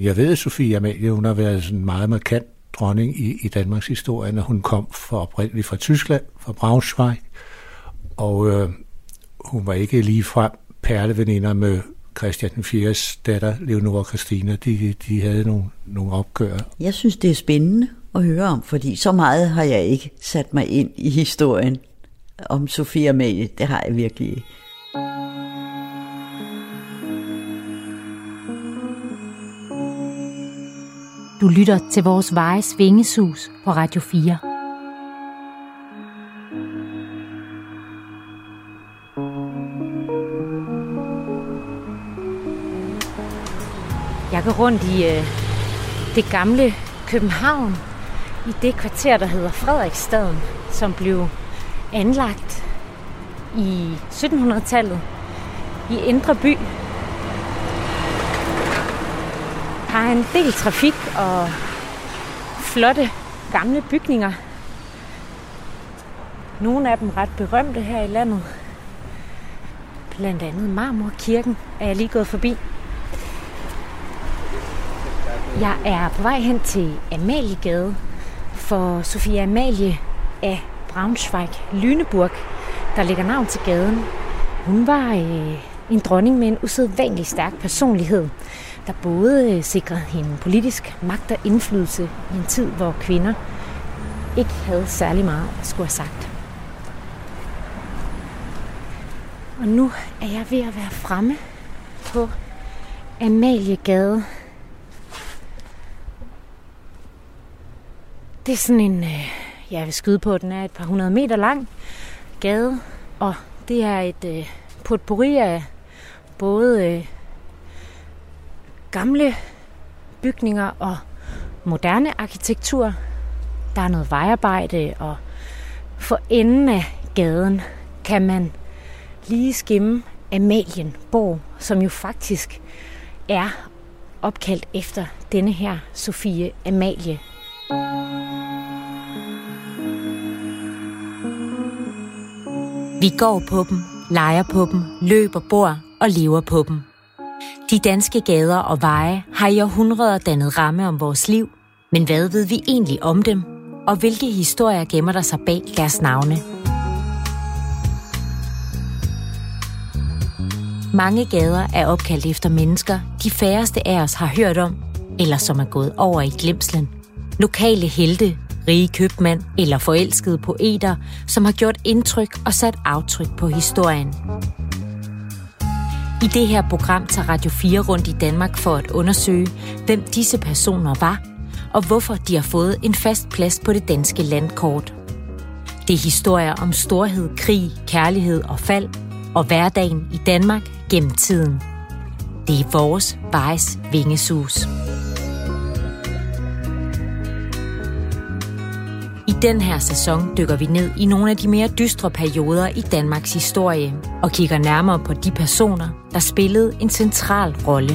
Jeg ved, at Sofie Amalie, hun har været sådan meget markant dronning i, i Danmarks historie, når hun kom for oprindeligt fra Tyskland, fra Braunschweig, og øh, hun var ikke lige frem perleveninder med Christian den 4. datter, Leonora Christina. De, de havde nogle, nogle opgør. Jeg synes, det er spændende at høre om, fordi så meget har jeg ikke sat mig ind i historien om Sofia Amalie. Det har jeg virkelig ikke. Du lytter til vores veje svingesus på Radio 4. Jeg går rundt i øh, det gamle København, i det kvarter, der hedder Frederiksstaden, som blev anlagt i 1700-tallet i Indre By. Har en del trafik og flotte gamle bygninger. Nogle af dem ret berømte her i landet. Blandt andet Marmorkirken er jeg lige gået forbi. Jeg er på vej hen til Amaliegade, for Sofia Amalie af Braunschweig Lüneburg, der ligger navn til gaden. Hun var øh, en dronning med en usædvanlig stærk personlighed, der både øh, sikrede hende politisk magt og indflydelse i en tid, hvor kvinder ikke havde særlig meget at skulle have sagt. Og nu er jeg ved at være fremme på Amaliegade. Det er sådan en, øh, jeg vil skyde på, den er et par hundrede meter lang gade, og det er et øh, potpourri af både øh, gamle bygninger og moderne arkitektur. Der er noget vejarbejde, og for enden af gaden kan man lige skimme Amalienborg, som jo faktisk er opkaldt efter denne her Sofie Amalie. Vi går på dem, leger på dem, løber, bor og lever på dem. De danske gader og veje har i århundreder dannet ramme om vores liv, men hvad ved vi egentlig om dem? Og hvilke historier gemmer der sig bag deres navne? Mange gader er opkaldt efter mennesker, de færreste af os har hørt om, eller som er gået over i glemslen. Lokale helte, rige købmand eller forelskede poeter, som har gjort indtryk og sat aftryk på historien. I det her program tager Radio 4 rundt i Danmark for at undersøge, hvem disse personer var, og hvorfor de har fået en fast plads på det danske landkort. Det er historier om storhed, krig, kærlighed og fald, og hverdagen i Danmark gennem tiden. Det er vores Vejs Vingesus. I den her sæson dykker vi ned i nogle af de mere dystre perioder i Danmarks historie og kigger nærmere på de personer, der spillede en central rolle.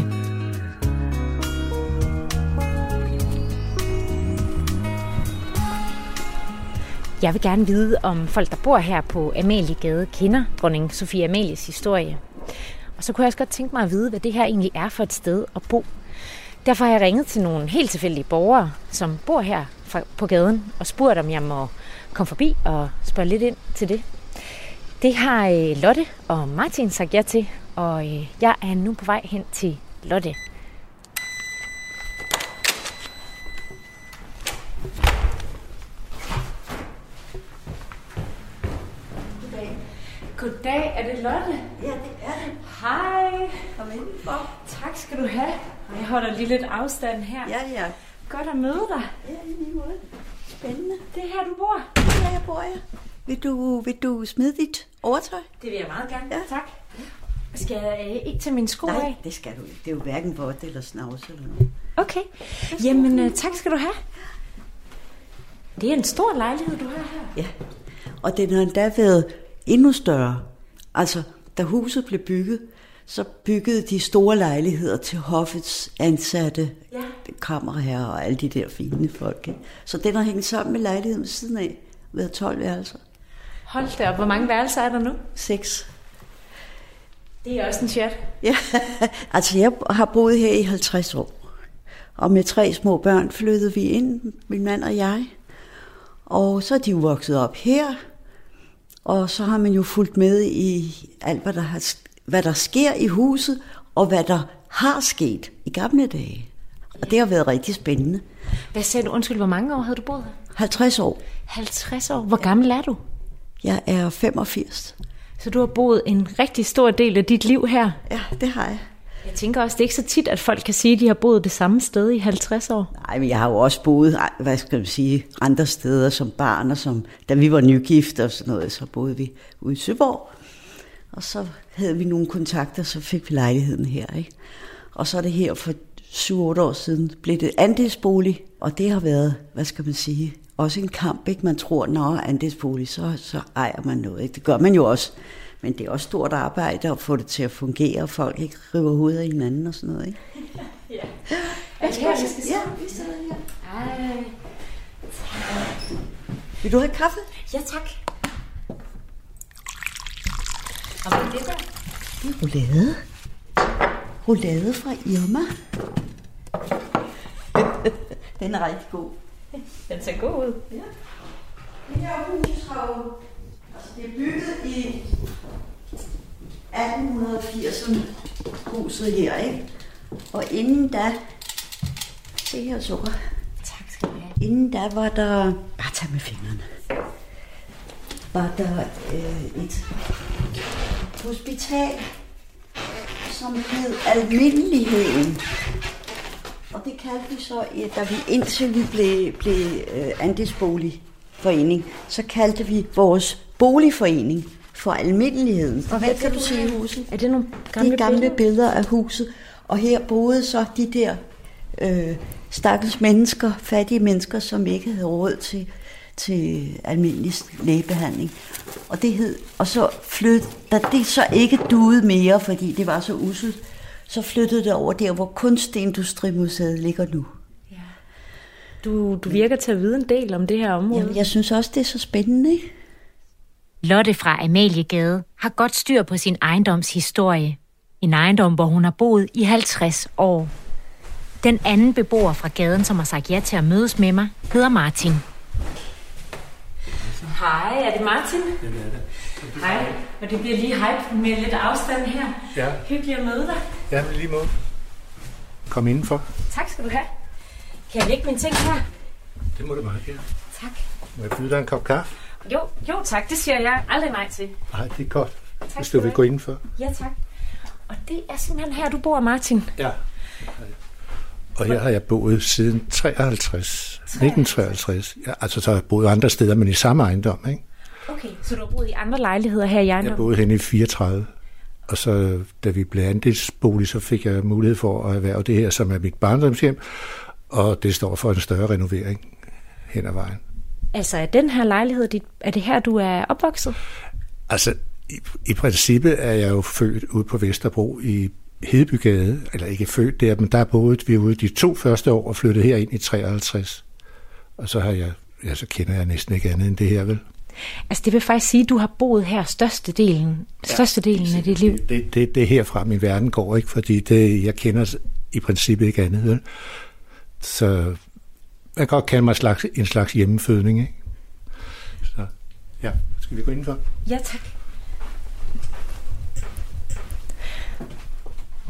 Jeg vil gerne vide, om folk, der bor her på Amaliegade, kender dronning Sofie Amalies historie. Og så kunne jeg også godt tænke mig at vide, hvad det her egentlig er for et sted at bo. Derfor har jeg ringet til nogle helt tilfældige borgere, som bor her på gaden, og spurgt, om jeg må komme forbi og spørge lidt ind til det. Det har øh, Lotte og Martin sagt ja til, og øh, jeg er nu på vej hen til Lotte. Goddag, er det Lotte? Ja, det er det. Hej. Kom indenfor. Tak skal du have. Jeg holder lige lidt afstand her. Ja, ja. Godt at møde dig. Ja, i lige måde. Spændende. Det er her, du bor. Ja, jeg bor jeg. Vil du, vil du smide dit overtøj? Det vil jeg meget gerne. Ja. Tak. Skal jeg øh, ikke tage mine sko Nej, af? det skal du ikke. Det er jo hverken vådt eller snavs eller noget. Okay. Jamen, øh, tak skal du have. Det er en stor lejlighed, du har her. Ja, og den har endda været endnu større. Altså, da huset blev bygget, så byggede de store lejligheder til hoffets ansatte, Ja. kammerherrer og alle de der fine folk. Ikke? Så den har hængt sammen med lejligheden ved siden af, været 12 værelser. Hold da op. Hvor mange værelser er der nu? Seks. Det er også en chat. Ja, altså jeg har boet her i 50 år. Og med tre små børn flyttede vi ind, min mand og jeg. Og så er de jo vokset op her. Og så har man jo fulgt med i alt, hvad der, har, hvad der sker i huset, og hvad der har sket i gamle dage. Og det har været rigtig spændende. Hvad sagde du? Undskyld, hvor mange år havde du boet her? 50 år. 50 år. Hvor gammel er du? Jeg er 85. Så du har boet en rigtig stor del af dit liv her? Ja, det har jeg. Jeg tænker også, det er ikke så tit, at folk kan sige, at de har boet det samme sted i 50 år. Nej, men jeg har jo også boet, hvad skal man sige, andre steder som barn, og som, da vi var nygift og sådan noget, så boede vi ude i Søborg. Og så havde vi nogle kontakter, så fik vi lejligheden her, ikke? Og så er det her for 7-8 år siden blev det andelsbolig, og det har været, hvad skal man sige, også en kamp, ikke? Man tror, når andelsbolig, så, så ejer man noget, ikke? Det gør man jo også. Men det er også stort arbejde at få det til at fungere, og folk ikke river hovedet af hinanden og sådan noget, ikke? ja. Er det her, vi skal Ja, vi sidder her. Ej. Vil du have kaffe? Ja, tak. Og hvad er det der? Det er roulade. Roulade fra Irma. Den er rigtig god. Den ser god ud. Ja. Det her hus har jo, altså det er bygget i 1880'erne, huset her, ikke? Og inden da, se her sukker, Tak skal du have. inden da var der, bare tag med fingrene, var der øh, et hospital, som hed Almindeligheden. Og det kaldte vi så, da vi indtil vi blev, blev øh, andelsboligforening, så kaldte vi vores boligforening for Almindeligheden. Og hvad kan du se huset? Er det nogle gamle, det er gamle billeder? billeder af huset. Og her boede så de der øh, stakkels mennesker, fattige mennesker, som ikke havde råd til, til almindelig lægebehandling. Og, det hed, og så flyttede, da det så ikke duede mere, fordi det var så uselt, så flyttede det over der, hvor Kunstindustrimuseet ligger nu. Ja. Du, du virker til at vide en del om det her område. Jeg, jeg synes også, det er så spændende, ikke? Lotte fra Amaliegade har godt styr på sin ejendoms historie. En ejendom, hvor hun har boet i 50 år. Den anden beboer fra gaden, som har sagt ja til at mødes med mig, hedder Martin. Hej, er det Martin? Ja, det er det. Hej, og det bliver lige hej med lidt afstand her. Ja, Hyggeligt at møde dig. ja men lige måde. Kom indenfor. Tak skal du have. Kan jeg lægge mine ting her? Det må du meget gerne. Tak. Må jeg byde dig en kop kaffe? Jo, jo tak, det siger jeg aldrig nej til. Nej, det er godt. Tak Hvis du vil gå indenfor. Ja, tak. Og det er simpelthen her, du bor, Martin. Ja. Og her har jeg boet siden 53. 1953. Ja, altså, så har jeg boet andre steder, men i samme ejendom, ikke? Okay, så du har boet i andre lejligheder her i Jeg ejendommen? boede henne i 34. Og så, da vi blev andelsbolig, så fik jeg mulighed for at erhverve det her, som er mit barndomshjem. Og det står for en større renovering hen ad vejen. Altså, er den her lejlighed, dit, er det her, du er opvokset? Altså, i, i princippet er jeg jo født ude på Vesterbro i Hedebygade, eller ikke født der, men der boede vi ude de to første år og flyttede herind i 53. Og så har jeg, ja, så kender jeg næsten ikke andet end det her, vel? Altså, det vil faktisk sige, at du har boet her størstedelen, størstedelen af dit liv. Det, det, det er herfra, min verden går, ikke? Fordi det, jeg kender i princippet ikke andet, vel? Så kan godt kalde mig en slags, en slags hjemmefødning, ikke? Så, ja, skal vi gå indenfor? Ja, tak.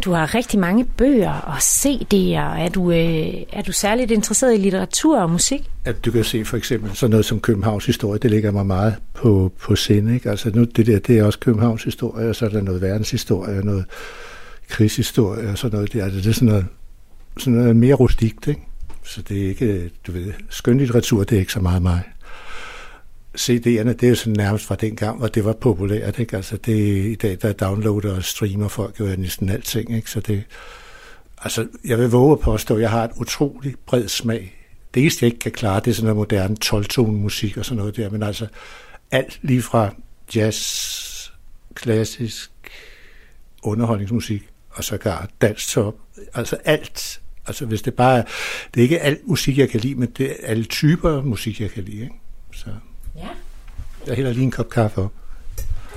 Du har rigtig mange bøger og CD'er. Er du, øh, er du særligt interesseret i litteratur og musik? at du kan se for eksempel sådan noget som Københavns historie, det ligger mig meget på, på sinde. Ikke? Altså nu, det der, det er også Københavns historie, og så er der noget verdenshistorie, og noget krigshistorie, og sådan noget der. Altså, det er sådan noget, sådan noget mere rustikt, ikke? Så det er ikke, du ved, skønlitteratur, det er ikke så meget mig. CD'erne, det er jo sådan nærmest fra dengang, hvor det var populært, ikke? Altså det, i dag, der downloader og streamer folk jo næsten alting, ikke? Så det, altså, jeg vil våge at påstå, at jeg har et utroligt bred smag det eneste, jeg ikke kan klare, det er sådan noget moderne 12 musik og sådan noget der, men altså alt lige fra jazz, klassisk, underholdningsmusik og sågar dansk top. Altså alt. Altså hvis det bare er, det er ikke alt musik, jeg kan lide, men det er alle typer musik, jeg kan lide. Ikke? Så Ja. jeg hælder lige en kop kaffe op.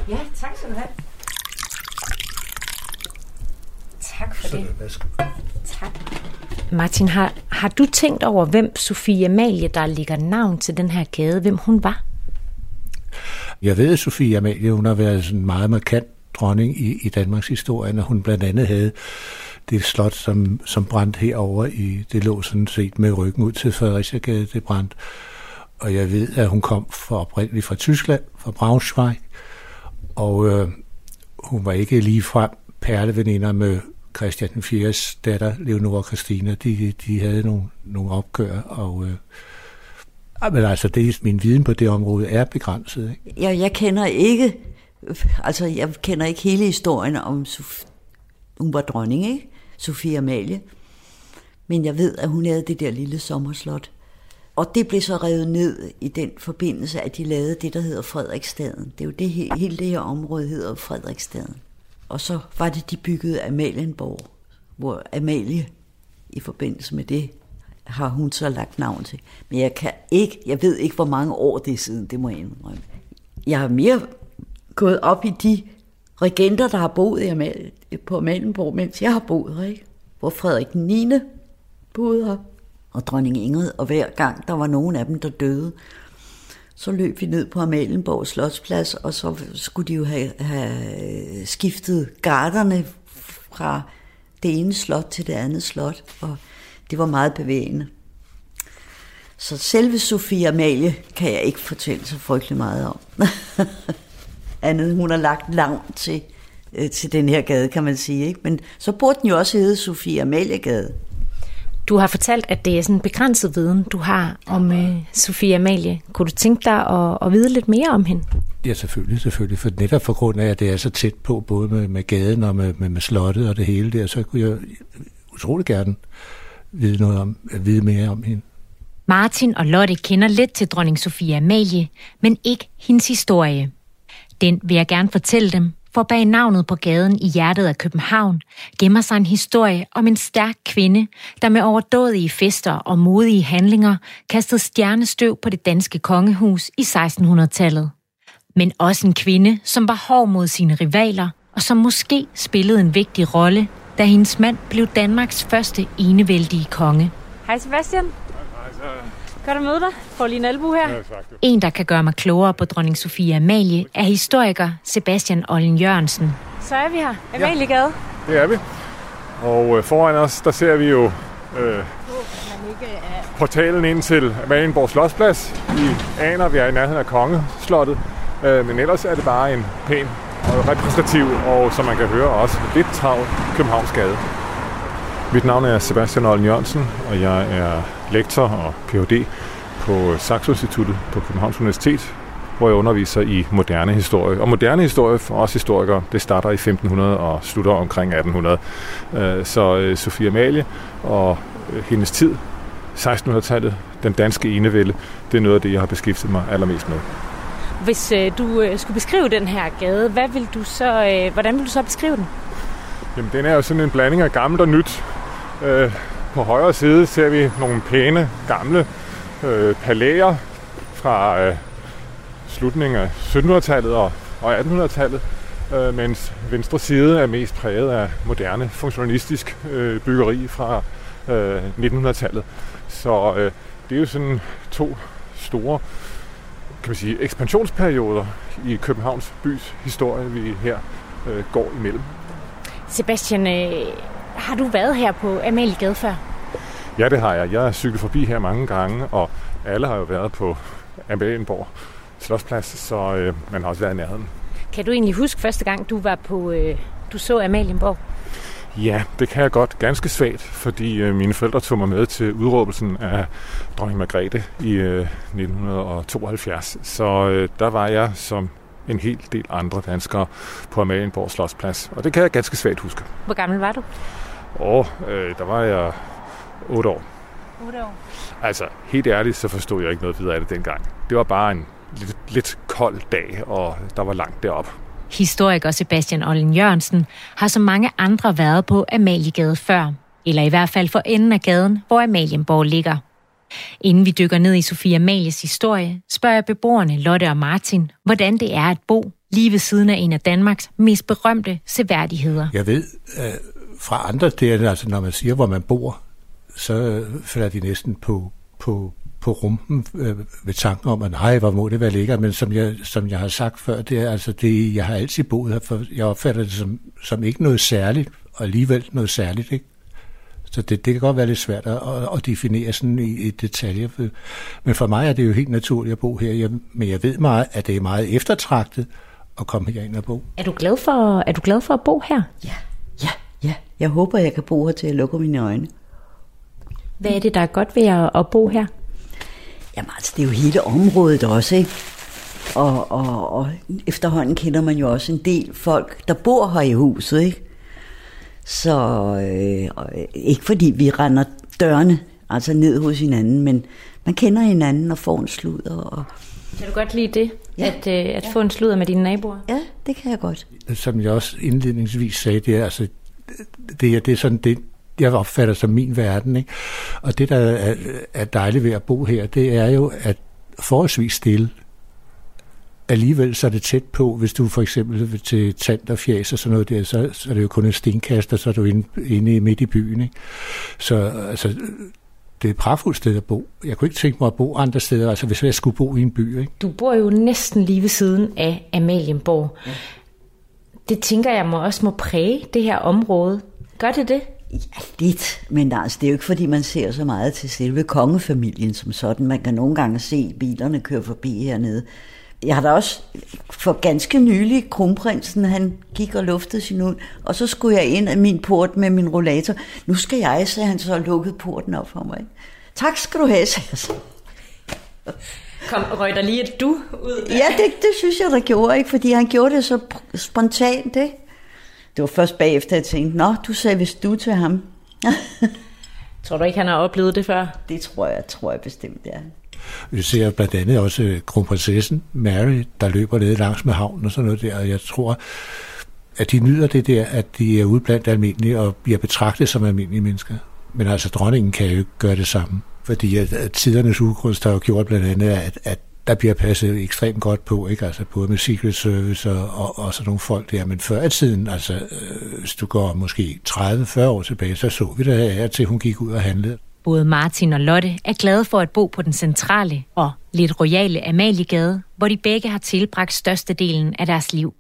Ja, tak skal du have. Tak for det. Tak. Martin, har, har du tænkt over, hvem Sofie Amalie, der ligger navn til den her gade, hvem hun var? Jeg ved, at Sofie Amalie, hun har været sådan en meget markant dronning i, i Danmarks historie, og hun blandt andet havde det slot, som, som brændte herover i, det lå sådan set med ryggen ud til Fredericiagade, det brændte. Og jeg ved, at hun kom fra oprindeligt fra Tyskland, fra Braunschweig, og øh, hun var ikke lige frem perleveninder med Christian den 4. datter, Leonora Christina. De, de havde nogle, nogle opgør, og øh, men altså, det, min viden på det område er begrænset. Ikke? Jeg, jeg kender ikke, altså jeg kender ikke hele historien om, hun var dronning, ikke? Sofie Amalie. Men jeg ved, at hun havde det der lille sommerslot. Og det blev så revet ned i den forbindelse, at de lavede det, der hedder Frederiksstaden. Det er jo det, hele det her område hedder Frederiksstaden. Og så var det, de byggede Amalienborg, hvor Amalie i forbindelse med det har hun så lagt navn til. Men jeg kan ikke, jeg ved ikke, hvor mange år det er siden, det må jeg indrømme. Jeg har mere gået op i de regenter, der har boet i Amal- på Amalienborg, mens jeg har boet her, ikke? Hvor Frederik 9. boede her, og dronning Ingrid, og hver gang der var nogen af dem, der døde, så løb vi ned på Amalienborg Slotsplads, og så skulle de jo have, have skiftet garderne fra det ene slot til det andet slot, og det var meget bevægende. Så selve Sofie Amalie kan jeg ikke fortælle så frygtelig meget om. Andet hun har lagt langt til, øh, til den her gade, kan man sige. Ikke? Men så burde den jo også hedde Sofie Amalie-gade. Du har fortalt, at det er sådan en begrænset viden, du har om øh, Sofie Amalie. Kunne du tænke dig at, at vide lidt mere om hende? Ja, selvfølgelig, selvfølgelig. For netop for grund af, at det er så tæt på, både med, med gaden og med, med, med slottet og det hele der, så kunne jeg utrolig gerne vide, noget om, at vide mere om hende. Martin og Lotte kender lidt til dronning Sofie Amalie, men ikke hendes historie. Den vil jeg gerne fortælle dem, for bag navnet på gaden i hjertet af København gemmer sig en historie om en stærk kvinde, der med overdådige fester og modige handlinger kastede stjernestøv på det danske kongehus i 1600-tallet. Men også en kvinde, som var hård mod sine rivaler, og som måske spillede en vigtig rolle, da hendes mand blev Danmarks første enevældige konge. Hej Sebastian. Godt at møde dig. Får lige en albu her. Ja, en, der kan gøre mig klogere på dronning Sofie Amalie, er historiker Sebastian Ollen Jørgensen. Så er vi her. Amaliegade. Ja, det er vi. Og øh, foran os, der ser vi jo øh, portalen ind til Amalienborg Slotsplads. Vi aner, at vi er i nærheden af Kongeslottet. Øh, men ellers er det bare en pæn og repræsentativ, og som man kan høre også, lidt travl Københavns Gade. Mit navn er Sebastian Ollen Jørgensen, og jeg er lektor og Ph.D. på Saxo Instituttet på Københavns Universitet, hvor jeg underviser i moderne historie. Og moderne historie for os historikere, det starter i 1500 og slutter omkring 1800. Så Sofie Amalie og hendes tid, 1600-tallet, den danske enevælde, det er noget af det, jeg har beskæftiget mig allermest med. Hvis øh, du øh, skulle beskrive den her gade, hvad vil du så, øh, hvordan vil du så beskrive den? Jamen, den er jo sådan en blanding af gammelt og nyt. Øh, på højre side ser vi nogle pæne, gamle øh, palæer fra øh, slutningen af 1700-tallet og, og 1800-tallet, øh, mens venstre side er mest præget af moderne, funktionalistisk øh, byggeri fra øh, 1900-tallet. Så øh, det er jo sådan to store kan man sige, ekspansionsperioder i Københavns bys historie, vi her øh, går imellem. Sebastian, øh, har du været her på Amaliegade før? Ja, det har jeg. Jeg har cyklet forbi her mange gange, og alle har jo været på Amalienborg Slotsplads, så øh, man har også været i nærheden. Kan du egentlig huske første gang, du var på, øh, du så Amalienborg? Ja, det kan jeg godt. Ganske svagt, fordi øh, mine forældre tog mig med til udråbelsen af dronning Margrethe i øh, 1972. Så øh, der var jeg som en hel del andre danskere på Amalienborg Slotsplads. Og det kan jeg ganske svagt huske. Hvor gammel var du? Åh, øh, der var jeg 8 år. 8 år. Altså, helt ærligt, så forstod jeg ikke noget videre af det dengang. Det var bare en lidt, lidt kold dag, og der var langt derop. Historiker Sebastian Ollen Jørgensen har som mange andre været på Amaliegade før, eller i hvert fald for enden af gaden, hvor Amalienborg ligger. Inden vi dykker ned i Sofie Amalies historie, spørger jeg beboerne Lotte og Martin, hvordan det er at bo lige ved siden af en af Danmarks mest berømte seværdigheder. Jeg ved, fra andre steder, altså når man siger, hvor man bor, så falder de næsten på, på, på rumpen øh, ved tanken om, at nej, hvor må det være lækkert, men som jeg, som jeg har sagt før, det er altså det, jeg har altid boet her, for jeg opfatter det som, som ikke noget særligt, og alligevel noget særligt, ikke? Så det, det kan godt være lidt svært at, at definere sådan i, i detaljer. Men for mig er det jo helt naturligt at bo her. Jeg, men jeg ved meget, at det er meget eftertragtet at komme herind og bo. Er du glad for, er du glad for at bo her? Ja, ja. Jeg håber, jeg kan bo her til at lukke mine øjne. Hvad er det, der er godt ved at, at bo her? Jamen altså, det er jo hele området også, ikke? Og, og, og efterhånden kender man jo også en del folk, der bor her i huset, ikke? Så øh, ikke fordi vi render dørene altså ned hos hinanden, men man kender hinanden og får en sludder. Og... Kan du godt lide det, ja. at, øh, at ja. få en sludder med dine naboer? Ja, det kan jeg godt. Som jeg også indledningsvis sagde, det er, altså, det er, det er sådan det, jeg opfatter som min verden. Ikke? Og det, der er, er dejligt ved at bo her, det er jo, at forholdsvis stille alligevel så er det tæt på, hvis du for eksempel vil til tand og fjæs og sådan noget der, så, så er det jo kun en stenkast, og så er du inde, inde midt i byen. Ikke? Så altså, det er et pragtfuldt sted at bo. Jeg kunne ikke tænke mig at bo andre steder, altså hvis jeg skulle bo i en by. Ikke? Du bor jo næsten lige ved siden af Amalienborg. Ja. Det tænker jeg må også må præge det her område. Gør det det? Ja, lidt. Men altså, det er jo ikke, fordi man ser så meget til selve kongefamilien som sådan. Man kan nogle gange se bilerne køre forbi hernede jeg har da også for ganske nylig, kronprinsen, han gik og luftede sin ud, og så skulle jeg ind af min port med min rollator. Nu skal jeg, så han så lukket porten op for mig. Tak skal du have, sagde jeg så. Kom, røg der lige et du ud? Ja, det, det synes jeg, der gjorde, ikke? fordi han gjorde det så spontant. Ikke? Det var først bagefter, jeg tænkte, nå, du sagde hvis du til ham. tror du ikke, han har oplevet det før? Det tror jeg, tror jeg bestemt, ja. Vi ser blandt andet også øh, kronprinsessen Mary, der løber ned langs med havnen og sådan noget der, og jeg tror, at de nyder det der, at de er ude blandt almindelige og bliver betragtet som almindelige mennesker. Men altså, dronningen kan jo ikke gøre det samme, fordi at, at tidernes ugrunst har jo gjort blandt andet, at, at der bliver passet ekstremt godt på, ikke? Altså både med Secret Service og, og, og sådan nogle folk der. Men før i tiden, altså øh, hvis du går måske 30-40 år tilbage, så så vi det her til hun gik ud og handlede. Både Martin og Lotte er glade for at bo på den centrale og lidt royale Amaliegade, hvor de begge har tilbragt størstedelen af deres liv.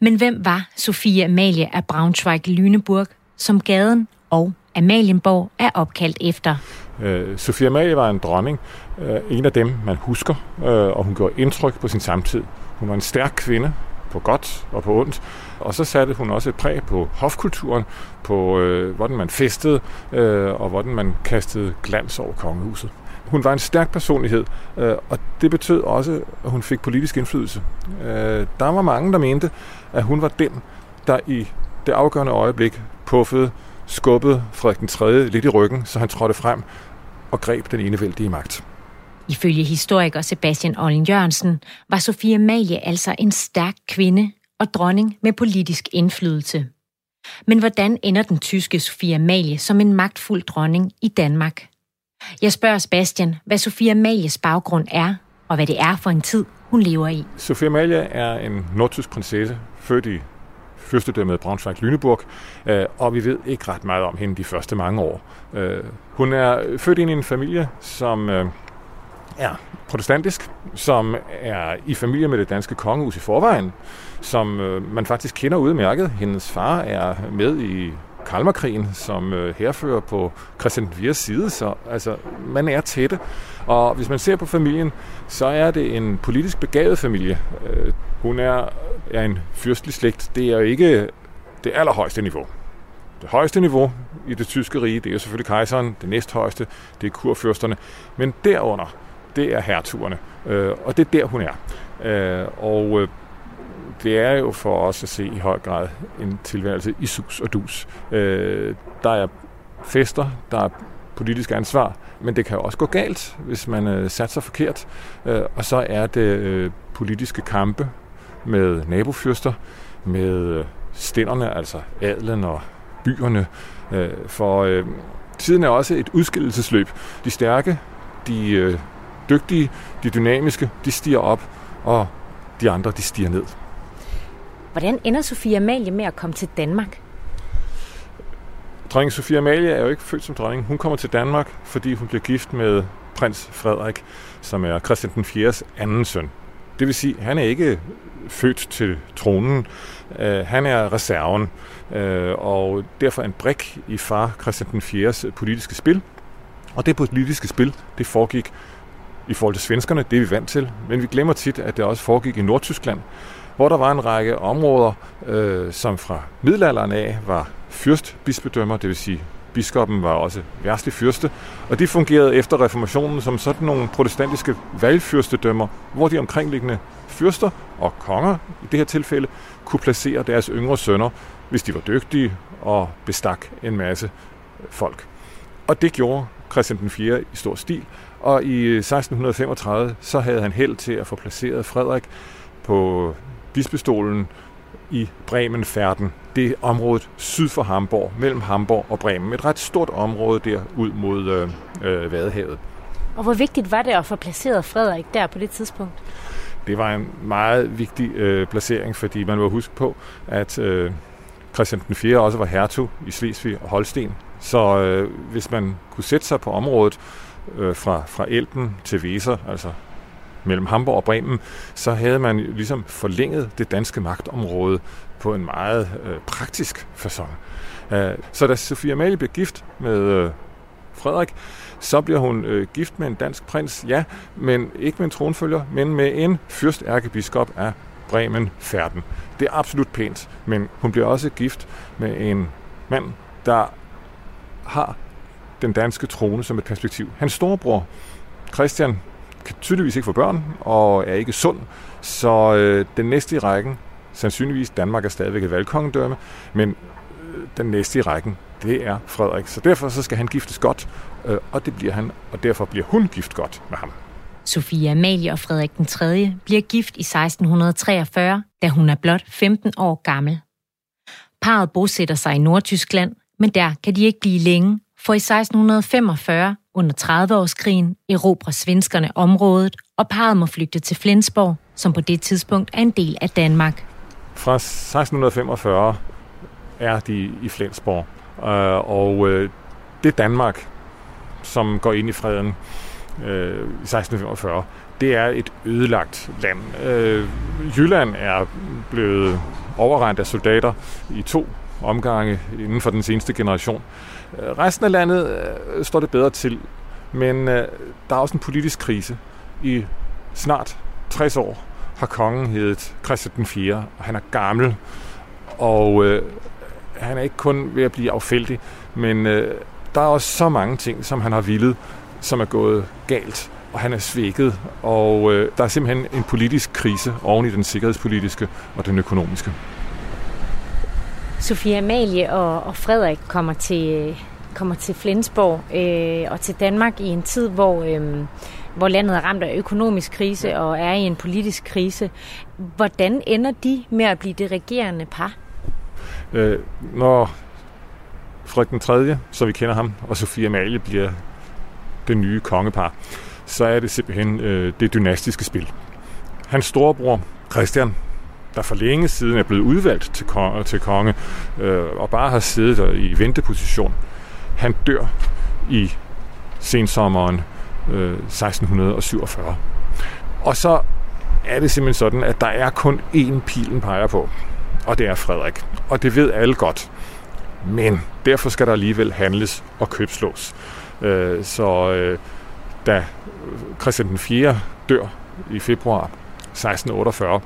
Men hvem var Sofie Amalie af Braunschweig-Lüneburg, som gaden og Amalienborg er opkaldt efter? Øh, Sofie Amalie var en dronning, øh, en af dem, man husker, øh, og hun gjorde indtryk på sin samtid. Hun var en stærk kvinde, på godt og på ondt. Og så satte hun også et præg på hofkulturen, på øh, hvordan man festede, øh, og hvordan man kastede glans over kongehuset. Hun var en stærk personlighed, øh, og det betød også, at hun fik politisk indflydelse. Øh, der var mange, der mente, at hun var den, der i det afgørende øjeblik puffede, skubbede Frederik den 3. lidt i ryggen, så han trådte frem og greb den enevældige magt. Ifølge historiker Sebastian Ollen Jørgensen var Sofie Amalie altså en stærk kvinde og dronning med politisk indflydelse. Men hvordan ender den tyske Sofie Amalie som en magtfuld dronning i Danmark? Jeg spørger Sebastian, hvad Sofie Amalies baggrund er, og hvad det er for en tid, hun lever i. Sofie Amalie er en nordtysk prinsesse, født i fyrstedømmet Braunschweig-Lüneburg, øh, og vi ved ikke ret meget om hende de første mange år. Øh, hun er født ind i en familie, som øh, er protestantisk, som er i familie med det danske kongehus i forvejen, som man faktisk kender udmærket. Hendes far er med i Kalmarkrigen som herfører på Christian Viers side, så altså, man er tætte. Og hvis man ser på familien, så er det en politisk begavet familie. Øh, hun er, er en fyrstelig slægt. Det er jo ikke det allerhøjeste niveau. Det højeste niveau i det tyske rige, det er jo selvfølgelig kejseren. Det næsthøjeste, det er kurfyrsterne. Men derunder, det er hertugerne. Øh, og det er der, hun er. Øh, og øh, det er jo for os at se i høj grad en tilværelse i sus og dus. Øh, der er fester, der er politisk ansvar, men det kan jo også gå galt, hvis man øh, satser forkert. Øh, og så er det øh, politiske kampe med nabofyrster, med øh, stænderne, altså adlen og byerne. Øh, for øh, tiden er også et udskillelsesløb. De stærke, de øh, dygtige, de dynamiske, de stiger op, og de andre, de stiger ned. Hvordan ender Sofia Amalie med at komme til Danmark? Dronning Sofia Amalie er jo ikke født som dronning. Hun kommer til Danmark, fordi hun bliver gift med prins Frederik, som er Christian den 4. anden søn. Det vil sige, at han er ikke født til tronen. Øh, han er reserven, øh, og derfor en brik i far Christian den 4. politiske spil. Og det politiske spil, det foregik i forhold til svenskerne, det er vi vant til, men vi glemmer tit, at det også foregik i Nordtyskland, hvor der var en række områder, øh, som fra middelalderen af var fyrstbispedømmer, det vil sige biskoppen var også værstlig fyrste, og de fungerede efter reformationen som sådan nogle protestantiske valgfyrstedømmer, hvor de omkringliggende fyrster og konger i det her tilfælde kunne placere deres yngre sønner, hvis de var dygtige og bestak en masse folk. Og det gjorde Christian den 4. i stor stil, og i 1635 så havde han held til at få placeret Frederik på bispestolen i Bremenfærden. Det er området syd for Hamburg, mellem Hamburg og Bremen. Et ret stort område der ud mod øh, øh, Vadehavet. Og hvor vigtigt var det at få placeret Frederik der på det tidspunkt? Det var en meget vigtig øh, placering, fordi man må huske på, at øh, Christian den 4. også var hertug i Slesvig og Holsten. Så øh, hvis man kunne sætte sig på området øh, fra, fra Elben til Weser, altså mellem Hamburg og Bremen, så havde man ligesom forlænget det danske magtområde på en meget øh, praktisk façon. Øh, så da Sofia Amalie bliver gift med øh, Frederik, så bliver hun øh, gift med en dansk prins, ja, men ikke med en tronfølger, men med en fyrstærkebiskop af Bremen Færden. Det er absolut pænt, men hun bliver også gift med en mand, der har den danske trone som et perspektiv. Hans storebror, Christian, kan tydeligvis ikke få børn og er ikke sund, så øh, den næste i rækken, sandsynligvis Danmark er stadigvæk et valgkongedømme, men øh, den næste i rækken, det er Frederik. Så derfor så skal han giftes godt, øh, og det bliver han, og derfor bliver hun gift godt med ham. Sofia Amalie og Frederik den 3. bliver gift i 1643, da hun er blot 15 år gammel. Parret bosætter sig i Nordtyskland, men der kan de ikke blive længe, for i 1645, under 30-årskrigen, erobrer svenskerne området, og parret må flygte til Flensborg, som på det tidspunkt er en del af Danmark. Fra 1645 er de i Flensborg, øh, og øh, det Danmark, som går ind i freden øh, i 1645. Det er et ødelagt land. Jylland er blevet overrendt af soldater i to omgange inden for den seneste generation. Øh, resten af landet øh, står det bedre til, men øh, der er også en politisk krise. I snart 60 år har kongen heddet Christian den 4., og han er gammel, og øh, han er ikke kun ved at blive affældig, men øh, der er også så mange ting, som han har villet, som er gået galt, og han er svækket, og øh, der er simpelthen en politisk krise oven i den sikkerhedspolitiske og den økonomiske. Sofia Amalie og, og Frederik kommer til, kommer til Flensborg øh, og til Danmark i en tid, hvor, øh, hvor landet er ramt af økonomisk krise og er i en politisk krise. Hvordan ender de med at blive det regerende par? Øh, når Frederik den 3., så vi kender ham, og Sofia Amalie bliver det nye kongepar, så er det simpelthen øh, det dynastiske spil. Hans storebror, Christian, der for længe siden er blevet udvalgt til konge, til konge øh, og bare har siddet der i venteposition. Han dør i sensommeren øh, 1647. Og så er det simpelthen sådan, at der er kun én pilen peger på, og det er Frederik. Og det ved alle godt. Men derfor skal der alligevel handles og købslås. Øh, så øh, da Christian den 4. dør i februar 1648,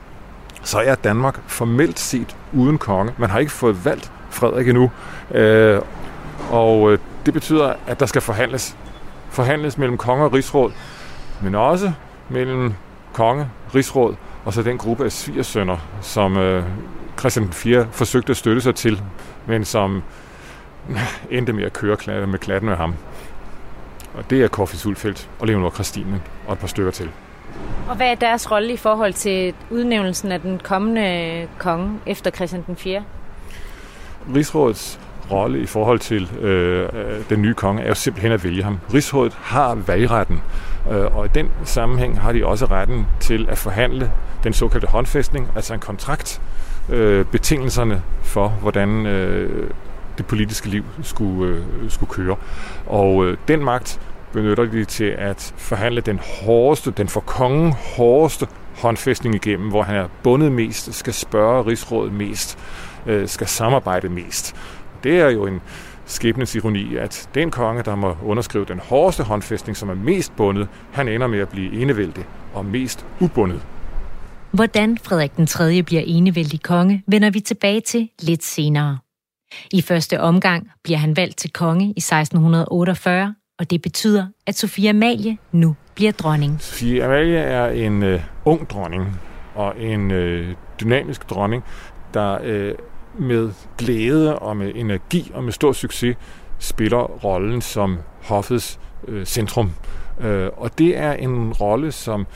så er Danmark formelt set uden konge. Man har ikke fået valgt Frederik endnu. Øh, og øh, det betyder, at der skal forhandles. Forhandles mellem konge og rigsråd, men også mellem konge, rigsråd og så den gruppe af svigersønner, som øh, Christian 4 forsøgte at støtte sig til, men som endte med at køre med klatten med ham. Og det er Koffi Sulfeldt og Leonor Christine og et par stykker til. Og hvad er deres rolle i forhold til udnævnelsen af den kommende konge efter Christian den 4? Rigsrådets rolle i forhold til øh, øh, den nye konge er jo simpelthen at vælge ham. Rigsrådet har valgretten, øh, og i den sammenhæng har de også retten til at forhandle den såkaldte håndfæstning, altså en kontrakt, øh, betingelserne for, hvordan øh, det politiske liv skulle, øh, skulle køre. Og øh, den magt benytter de til at forhandle den hårdeste, den for kongen hårdeste håndfæstning igennem, hvor han er bundet mest, skal spørge rigsrådet mest, øh, skal samarbejde mest. Det er jo en skæbnens ironi, at den konge, der må underskrive den hårdeste håndfæstning, som er mest bundet, han ender med at blive enevældig og mest ubundet. Hvordan Frederik den 3. bliver enevældig konge, vender vi tilbage til lidt senere. I første omgang bliver han valgt til konge i 1648, og det betyder, at Sofia Amalie nu bliver dronning. Sofia Amalie er en øh, ung dronning og en øh, dynamisk dronning, der øh, med glæde og med energi og med stor succes spiller rollen som hoffets øh, centrum. Øh, og det er en rolle, som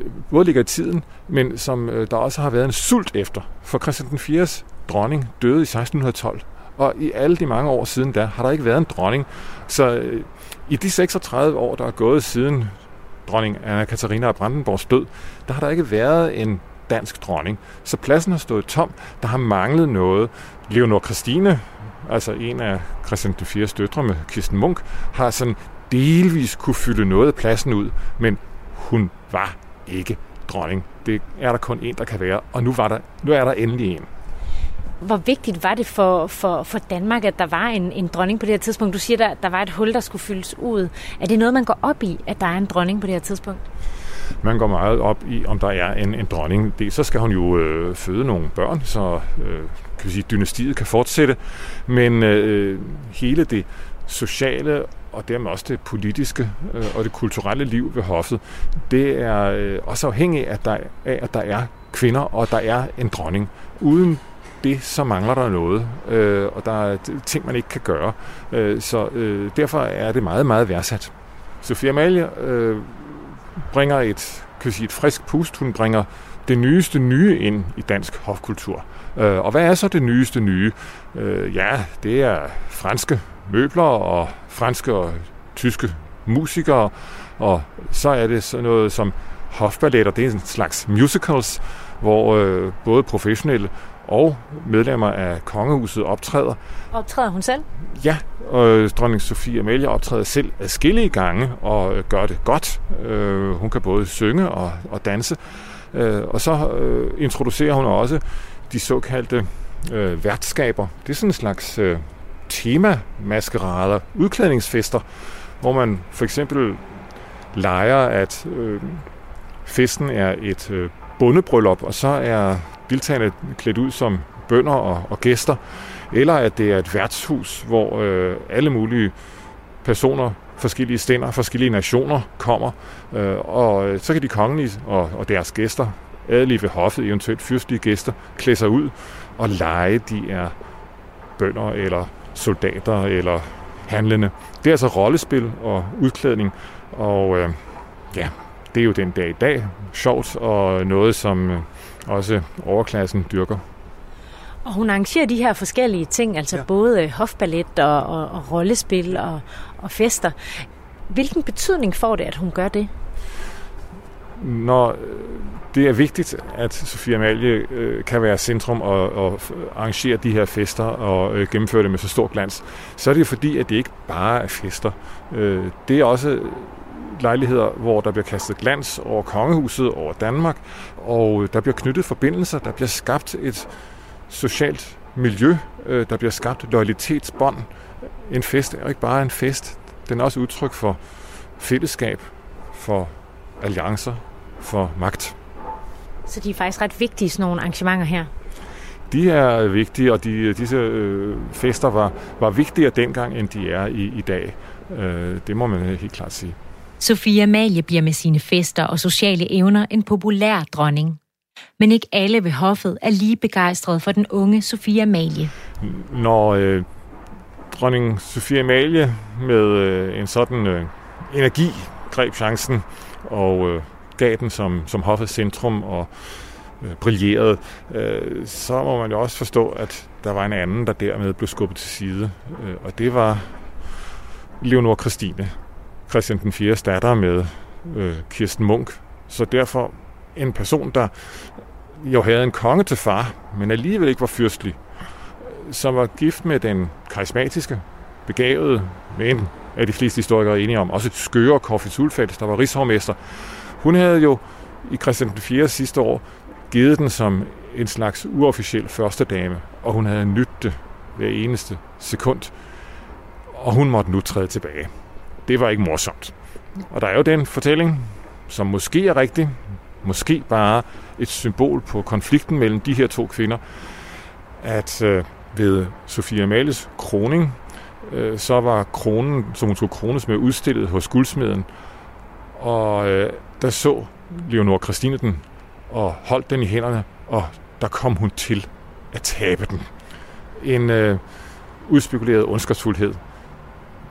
øh, både ligger i tiden, men som øh, der også har været en sult efter. For Christian den 4. dronning døde i 1612, og i alle de mange år siden da har der ikke været en dronning. Så øh, i de 36 år, der er gået siden dronning Anna Katarina af Brandenborgs død, der har der ikke været en dansk dronning. Så pladsen har stået tom. Der har manglet noget. Leonor Christine, altså en af Christian den 4. døtre med Kirsten Munk, har sådan delvis kunne fylde noget af pladsen ud, men hun var ikke dronning. Det er der kun en, der kan være, og nu, var der, nu er der endelig en. Hvor vigtigt var det for, for, for Danmark, at der var en, en dronning på det her tidspunkt? Du siger, der, der var et hul, der skulle fyldes ud. Er det noget, man går op i, at der er en dronning på det her tidspunkt? Man går meget op i, om der er en, en dronning. Det, så skal hun jo øh, føde nogle børn, så øh, kan vi sige, dynastiet kan fortsætte. Men øh, hele det sociale og dermed også det politiske øh, og det kulturelle liv ved hoffet, det er øh, også afhængigt af, der, af, at der er kvinder, og der er en dronning. Uden det, så mangler der noget, øh, og der er ting, man ikke kan gøre. Øh, så øh, derfor er det meget, meget værdsat. Sofia Amalie øh, bringer et, kan sige, et frisk pust. Hun bringer det nyeste nye ind i dansk hofkultur. Øh, og hvad er så det nyeste nye? Øh, ja, det er franske møbler og franske og tyske musikere, og så er det sådan noget som hofballetter. Det er en slags musicals, hvor øh, både professionelle og medlemmer af kongehuset optræder. Optræder hun selv? Ja, og dronning Sofie Amalie optræder selv adskillige gange og øh, gør det godt. Øh, hun kan både synge og, og danse. Øh, og så introducerer hun også de såkaldte værtskaber. Det er sådan en slags tema-maskerader, udklædningsfester, hvor man for eksempel leger, at festen er et bondebryllup, og så er deltagerne klædt ud som bønder og, og gæster, eller at det er et værtshus, hvor øh, alle mulige personer, forskellige stænder, forskellige nationer kommer, øh, og øh, så kan de kongelige og, og deres gæster, adelige ved hoffet, eventuelt fyrstlige gæster, klæde sig ud og lege, de er bønder eller soldater eller handlende. Det er altså rollespil og udklædning, og øh, ja, det er jo den dag i dag sjovt, og noget, som øh, også overklassen dyrker. Og hun arrangerer de her forskellige ting, altså ja. både hofballet og, og, og rollespil og, og fester. Hvilken betydning får det, at hun gør det? Når øh, det er vigtigt, at Sofia Amalie øh, kan være centrum og, og arrangere de her fester og øh, gennemføre det med så stor glans, så er det jo fordi, at det ikke bare er fester. Øh, det er også lejligheder, hvor der bliver kastet glans over kongehuset, over Danmark, og der bliver knyttet forbindelser, der bliver skabt et socialt miljø, øh, der bliver skabt loyalitetsbånd. En fest er ikke bare en fest, den er også udtryk for fællesskab, for alliancer, for magt. Så de er faktisk ret vigtige, sådan nogle arrangementer her? De er vigtige, og de, disse øh, fester var, var vigtigere dengang, end de er i, i dag. Øh, det må man helt klart sige. Sofia Amalie bliver med sine fester og sociale evner en populær dronning. Men ikke alle ved hoffet er lige begejstrede for den unge Sofia Amalie. Når øh, dronning Sofia Amalie med øh, en sådan øh, energi greb chancen og øh, gav den som, som hoffets centrum og øh, brillerede, øh, så må man jo også forstå, at der var en anden, der dermed blev skubbet til side. Øh, og det var Leonor Christine, Christian den 4. datter med øh, Kirsten Munk. Så derfor en person, der jo havde en konge til far, men alligevel ikke var fyrstlig, som var gift med den karismatiske, begavede, men er de fleste historikere enige om, også et skøre Koffi Sulfeldt, der var rigshovmester. Hun havde jo i Christian 4. sidste år givet den som en slags uofficiel første dame, og hun havde nyttet det hver eneste sekund, og hun måtte nu træde tilbage. Det var ikke morsomt. Og der er jo den fortælling, som måske er rigtig, måske bare et symbol på konflikten mellem de her to kvinder, at øh, ved Sofia Amalies kroning, øh, så var kronen, som hun skulle krones med, udstillet hos guldsmeden, og øh, der så Leonor Christine den og holdt den i hænderne, og der kom hun til at tabe den. En øh, udspekuleret ondskabsfuldhed,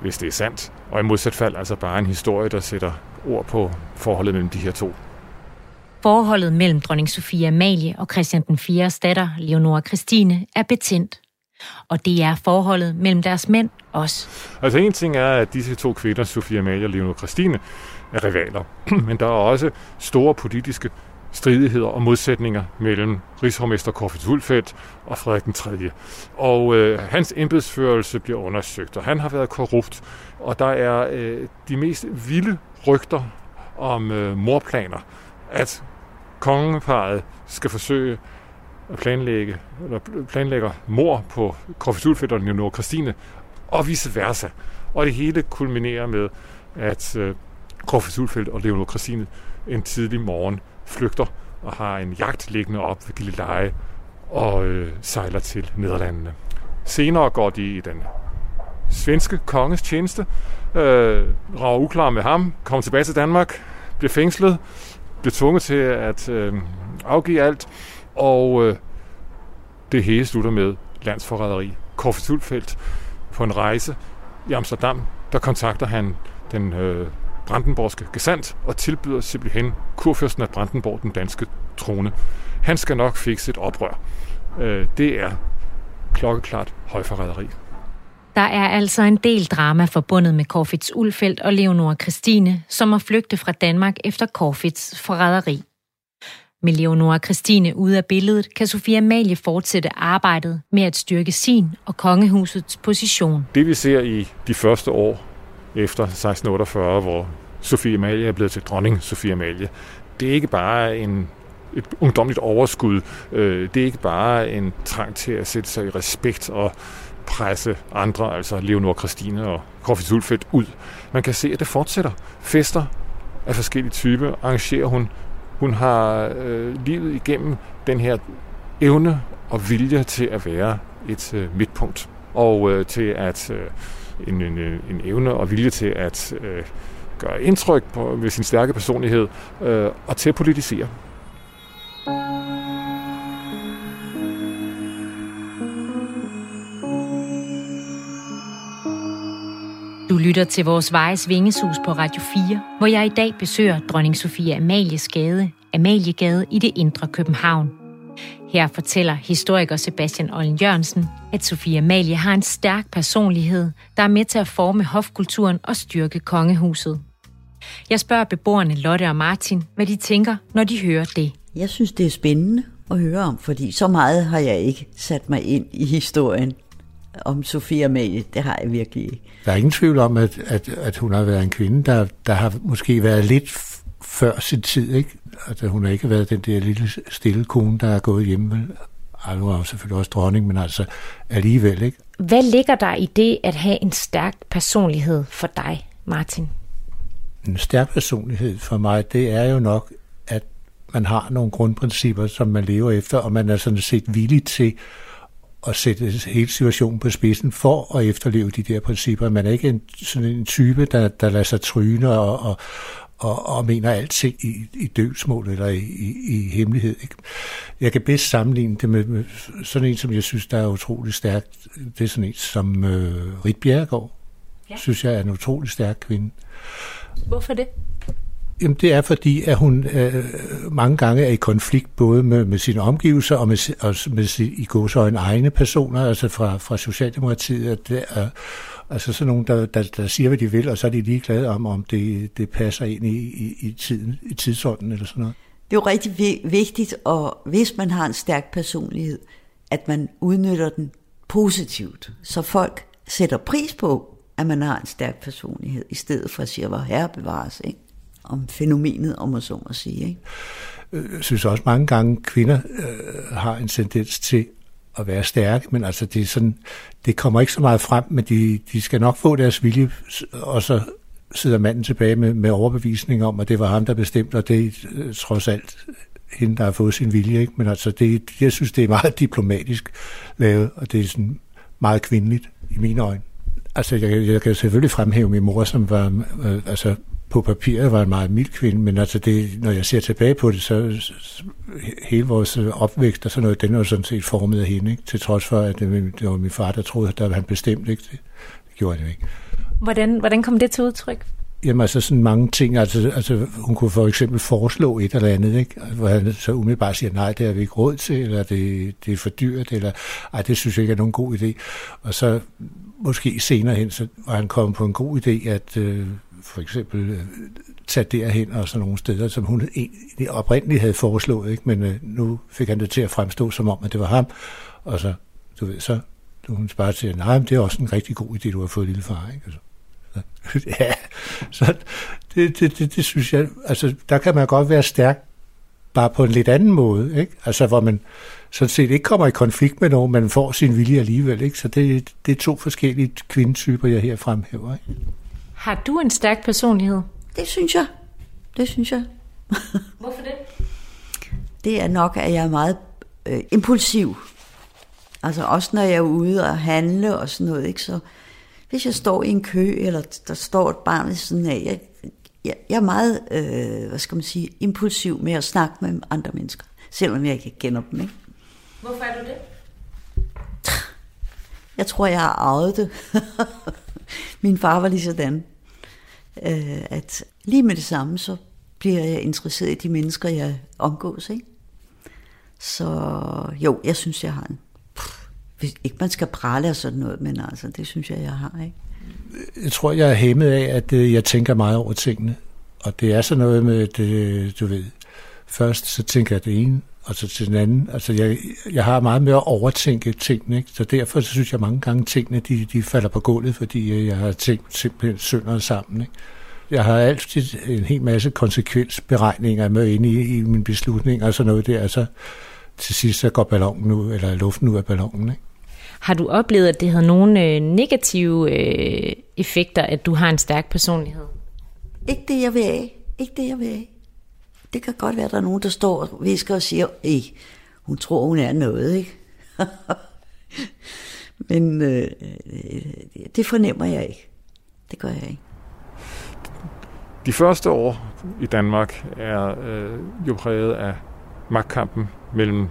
hvis det er sandt, og i modsat fald altså bare en historie, der sætter ord på forholdet mellem de her to. Forholdet mellem dronning Sofia Amalie og Christian den 4. datter, Leonora Christine, er betændt. Og det er forholdet mellem deres mænd også. Altså en ting er, at disse to kvinder, Sofia Amalie og Leonora Christine, er rivaler. Men der er også store politiske stridigheder og modsætninger mellem rigshovmester Corfitz Ulfeldt og Frederik den 3. Og øh, hans embedsførelse bliver undersøgt, og han har været korrupt, og der er øh, de mest vilde rygter om øh, morplaner, at kongeparet skal forsøge at planlægge, eller planlægger mor på Corfitz Ulfeldt og Leonor Christine, og vice versa. Og det hele kulminerer med, at øh, Corfitz Ulfeldt og Leonor Christine en tidlig morgen flygter og har en jagt liggende op ved Gilleleje og øh, sejler til Nederlandene. Senere går de i den svenske konges tjeneste, øh, rager uklar med ham, kommer tilbage til Danmark, bliver fængslet, bliver tvunget til at øh, afgive alt, og øh, det hele slutter med landsforræderi. Korfitz på en rejse i Amsterdam, der kontakter han den øh, brandenborgske gesandt og tilbyder simpelthen kurfyrsten af Brandenborg den danske trone. Han skal nok fikse et oprør. Øh, det er klokkeklart højforræderi. Der er altså en del drama forbundet med Korfits Ulfeldt og Leonora Christine, som har flygtet fra Danmark efter Korfits forræderi. Med Leonora Christine ude af billedet, kan Sofia Amalie fortsætte arbejdet med at styrke sin og kongehusets position. Det vi ser i de første år efter 1648, hvor Sofie Amalie er blevet til dronning Sofie Amalie. Det er ikke bare en, et ungdomligt overskud. Øh, det er ikke bare en trang til at sætte sig i respekt og presse andre, altså Leonor Christine og Korfis Ulfeldt, ud. Man kan se, at det fortsætter. Fester af forskellige typer arrangerer hun. Hun har øh, livet igennem den her evne og vilje til at være et øh, midtpunkt. Og øh, til at øh, en, en, øh, en evne og vilje til at øh, gøre indtryk på, ved sin stærke personlighed øh, og til at politisere. Du lytter til vores Vejes Vingeshus på Radio 4, hvor jeg i dag besøger dronning Sofia Amalies Gade, Amaliegade i det indre København. Her fortæller historiker Sebastian Ollen Jørgensen, at Sofia Amalie har en stærk personlighed, der er med til at forme hofkulturen og styrke kongehuset. Jeg spørger beboerne Lotte og Martin, hvad de tænker, når de hører det. Jeg synes, det er spændende at høre om, fordi så meget har jeg ikke sat mig ind i historien om Sofia Amalie. Det har jeg virkelig ikke. Der er ingen tvivl om, at, at, at hun har været en kvinde, der, der har måske været lidt før sin tid, ikke? At hun har ikke været den der lille stille kone, der er gået hjemme. Ej, nu er hun selvfølgelig også dronning, men altså alligevel, ikke? Hvad ligger der i det at have en stærk personlighed for dig, Martin? En stærk personlighed for mig, det er jo nok, at man har nogle grundprincipper, som man lever efter, og man er sådan set villig til at sætte hele situationen på spidsen for at efterleve de der principper. Man er ikke en, sådan en type, der, der lader sig tryne og, og, og, og mener alting i, i dødsmål eller i, i, i hemmelighed. Ikke? Jeg kan bedst sammenligne det med, med sådan en, som jeg synes, der er utrolig stærkt. Det er sådan en som øh, Rit Bjerregaard. Ja. Synes jeg er en utrolig stærk kvinde. Hvorfor det? Jamen det er fordi, at hun øh, mange gange er i konflikt både med, med sine omgivelser og med, og med i gåsøjne egne personer, altså fra, fra Socialdemokratiet. At det er, altså sådan nogen, der, der, der siger, hvad de vil, og så er de ligeglade om, om det, det passer ind i, i, i, tiden, i tidsånden eller sådan noget. Det er jo rigtig vigtigt, og hvis man har en stærk personlighed, at man udnytter den positivt, så folk sætter pris på, at man har en stærk personlighed, i stedet for at sige, hvor herre bevares, ikke? om fænomenet, om at så må sige. Ikke? Jeg synes også mange gange, kvinder øh, har en tendens til at være stærke, men altså det, er sådan, det kommer ikke så meget frem, men de, de skal nok få deres vilje, og så sidder manden tilbage med, med overbevisning om, at det var ham, der bestemte, og det er øh, trods alt hende, der har fået sin vilje. Ikke? Men altså, det, jeg synes, det er meget diplomatisk lavet, og det er sådan meget kvindeligt i mine øjne. Altså, jeg, jeg kan selvfølgelig fremhæve min mor, som var, øh, altså, på papiret var en meget mild kvinde, men altså det, når jeg ser tilbage på det, så, så hele vores opvækst og sådan noget, den var sådan set formet af hende, ikke? til trods for, at det, det var min far, der troede, at der var han bestemt ikke. Det, det gjorde han ikke. Hvordan, hvordan kom det til udtryk? Jamen altså sådan mange ting, altså, altså hun kunne for eksempel foreslå et eller andet, ikke? hvor han så umiddelbart siger, nej, det har vi ikke råd til, eller det, det er for dyrt, eller ej, det synes jeg ikke er nogen god idé. Og så måske senere hen, så var han kommet på en god idé, at øh, for eksempel øh, tage derhen og sådan nogle steder, som hun egentlig oprindeligt havde foreslået, ikke? men øh, nu fik han det til at fremstå som om, at det var ham, og så, du ved, så hun bare til, nej, men det er også en rigtig god idé, du har fået lille far, ikke? Altså, ja, så det, det, det, det synes jeg, altså der kan man godt være stærk, bare på en lidt anden måde, ikke? Altså hvor man sådan set ikke kommer i konflikt med nogen, men får sin vilje alligevel, ikke? Så det, det er to forskellige kvindetyper, jeg her fremhæver, ikke? Har du en stærk personlighed? Det synes jeg. Det synes jeg. Hvorfor det? Det er nok, at jeg er meget øh, impulsiv. Altså også når jeg er ude og handle og sådan noget, ikke? Så hvis jeg står i en kø, eller der står et barn ved siden af, jeg, jeg, jeg er meget, øh, hvad skal man sige, impulsiv med at snakke med andre mennesker, selvom jeg ikke kender dem, ikke? Hvorfor er du det? Jeg tror, jeg har arvet det. Min far var lige sådan øh, at lige med det samme, så bliver jeg interesseret i de mennesker, jeg omgås. Ikke? Så jo, jeg synes, jeg har en... Pff, hvis ikke man skal prale og sådan noget, men altså, det synes jeg, jeg har. Ikke? Jeg tror, jeg er hæmmet af, at øh, jeg tænker meget over tingene. Og det er sådan noget med, det, øh, du ved, først så tænker jeg det ene, og så til den anden. Altså, jeg, jeg har meget med at overtænke tingene, ikke? så derfor så synes jeg mange gange, tingene de, de falder på gulvet, fordi øh, jeg har tænkt simpelthen sønder sammen. Ikke? Jeg har altid en hel masse konsekvensberegninger med inde i, i min beslutning og sådan noget der, altså til sidst så går ballonen nu, eller luften ud af ballonen. Ikke? Har du oplevet, at det havde nogle øh, negative øh, effekter, at du har en stærk personlighed? Ikke det, jeg vil af. Ikke det, jeg vil af det kan godt være, at der er nogen, der står og visker og siger, Ej, hun tror, hun er noget, ikke? Men øh, øh, øh, det fornemmer jeg ikke. Det gør jeg ikke. De første år i Danmark er øh, jo præget af magtkampen mellem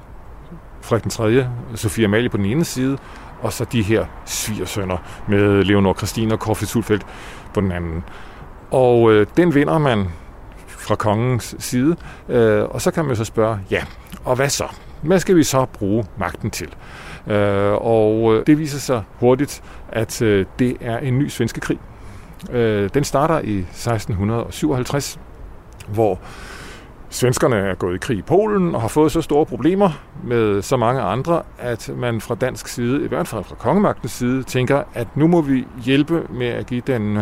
Frederik den 3., Sofia Amalie på den ene side, og så de her svigersønner med Leonor Christine og Korfrid Sulfeldt på den anden. Og øh, den vinder man fra kongens side. Øh, og så kan man så spørge, ja, og hvad så? Hvad skal vi så bruge magten til? Øh, og øh, det viser sig hurtigt, at øh, det er en ny svenske krig. Øh, den starter i 1657, hvor Svenskerne er gået i krig i Polen og har fået så store problemer med så mange andre, at man fra dansk side, i hvert fald fra kongemagtens side, tænker, at nu må vi hjælpe med at give den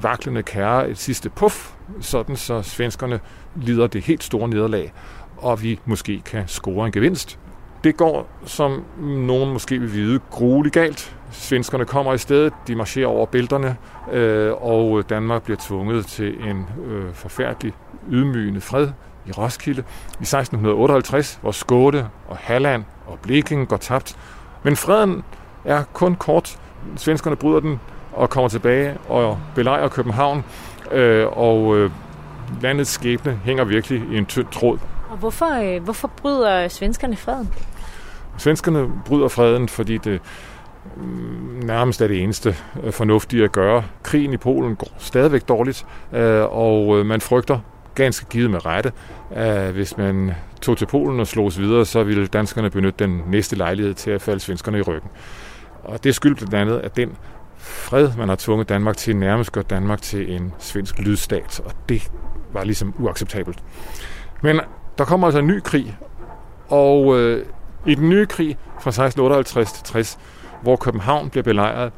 vaklende kære et sidste puff, sådan så svenskerne lider det helt store nederlag, og vi måske kan score en gevinst. Det går, som nogen måske vil vide, grueligt galt. Svenskerne kommer i stedet, de marcherer over bælterne, øh, og Danmark bliver tvunget til en øh, forfærdelig ydmygende fred i Roskilde i 1658, hvor Skåde og Halland og Blekinge går tabt. Men freden er kun kort. Svenskerne bryder den og kommer tilbage og belejrer København, øh, og øh, landets skæbne hænger virkelig i en tynd tråd. Og hvorfor, øh, hvorfor bryder svenskerne freden? Svenskerne bryder freden, fordi det mm, nærmest er det eneste øh, fornuftige at gøre. Krigen i Polen går stadigvæk dårligt, øh, og øh, man frygter ganske givet med rette, at hvis man tog til Polen og slås videre, så ville danskerne benytte den næste lejlighed til at falde svenskerne i ryggen. Og det skyldes blandt andet, at den fred, man har tvunget Danmark til, nærmest gør Danmark til en svensk lydstat, og det var ligesom uacceptabelt. Men der kommer altså en ny krig, og øh, i den nye krig fra 1658 til 60, hvor København bliver belejret,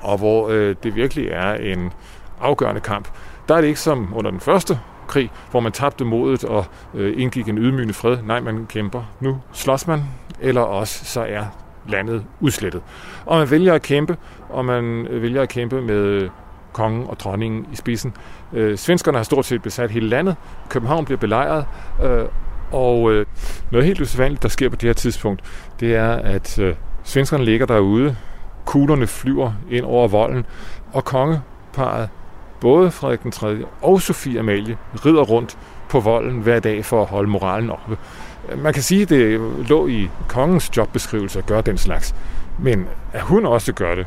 og hvor øh, det virkelig er en afgørende kamp. Der er det ikke som under den første krig, hvor man tabte modet og øh, indgik en ydmygende fred. Nej, man kæmper. Nu slås man, eller også så er landet udslettet. Og man vælger at kæmpe, og man vælger at kæmpe med kongen og dronningen i spidsen. Øh, svenskerne har stort set besat hele landet. København bliver belejret, øh, og øh, noget helt usædvanligt, der sker på det her tidspunkt, det er, at øh, svenskerne ligger derude, kuglerne flyver ind over volden, og kongeparet, både Frederik den 3. og Sofie Amalie, rider rundt på volden hver dag for at holde moralen oppe. Man kan sige, at det lå i kongens jobbeskrivelse at gøre den slags. Men at hun også gør det,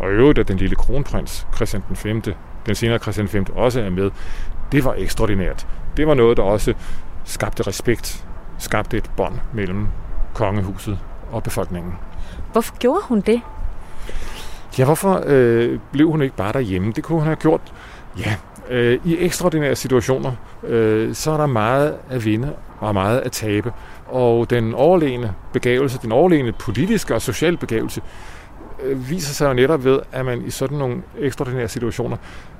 og i øvrigt at den lille kronprins, Christian den 5., den senere Christian 5. også er med, det var ekstraordinært. Det var noget, der også skabte respekt, skabte et bånd mellem kongehuset og befolkningen. Hvorfor gjorde hun det? Ja, hvorfor øh, blev hun ikke bare derhjemme? Det kunne hun have gjort. Ja, øh, i ekstraordinære situationer, øh, så er der meget at vinde og meget at tabe. Og den overlegne begavelse, den overlegne politiske og sociale begavelse, øh, Øh, viser sig jo netop ved, at man i sådan nogle ekstraordinære situationer